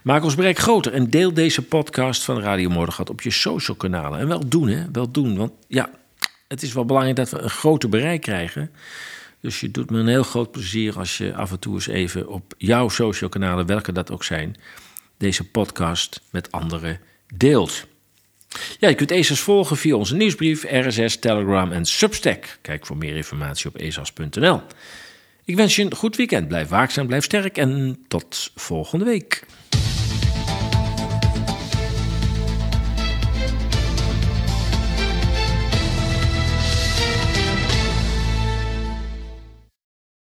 Maak ons bereik groter en deel deze podcast van Radio Mordegat op je social kanalen. En wel doen, hè? Wel doen. Want ja, het is wel belangrijk dat we een groter bereik krijgen. Dus je doet me een heel groot plezier als je af en toe eens even op jouw social kanalen, welke dat ook zijn, deze podcast met anderen deelt. Ja, je kunt ESAS volgen via onze nieuwsbrief, RSS, Telegram en Substack. Kijk voor meer informatie op esas.nl. Ik wens je een goed weekend. Blijf waakzaam, blijf sterk en tot volgende week.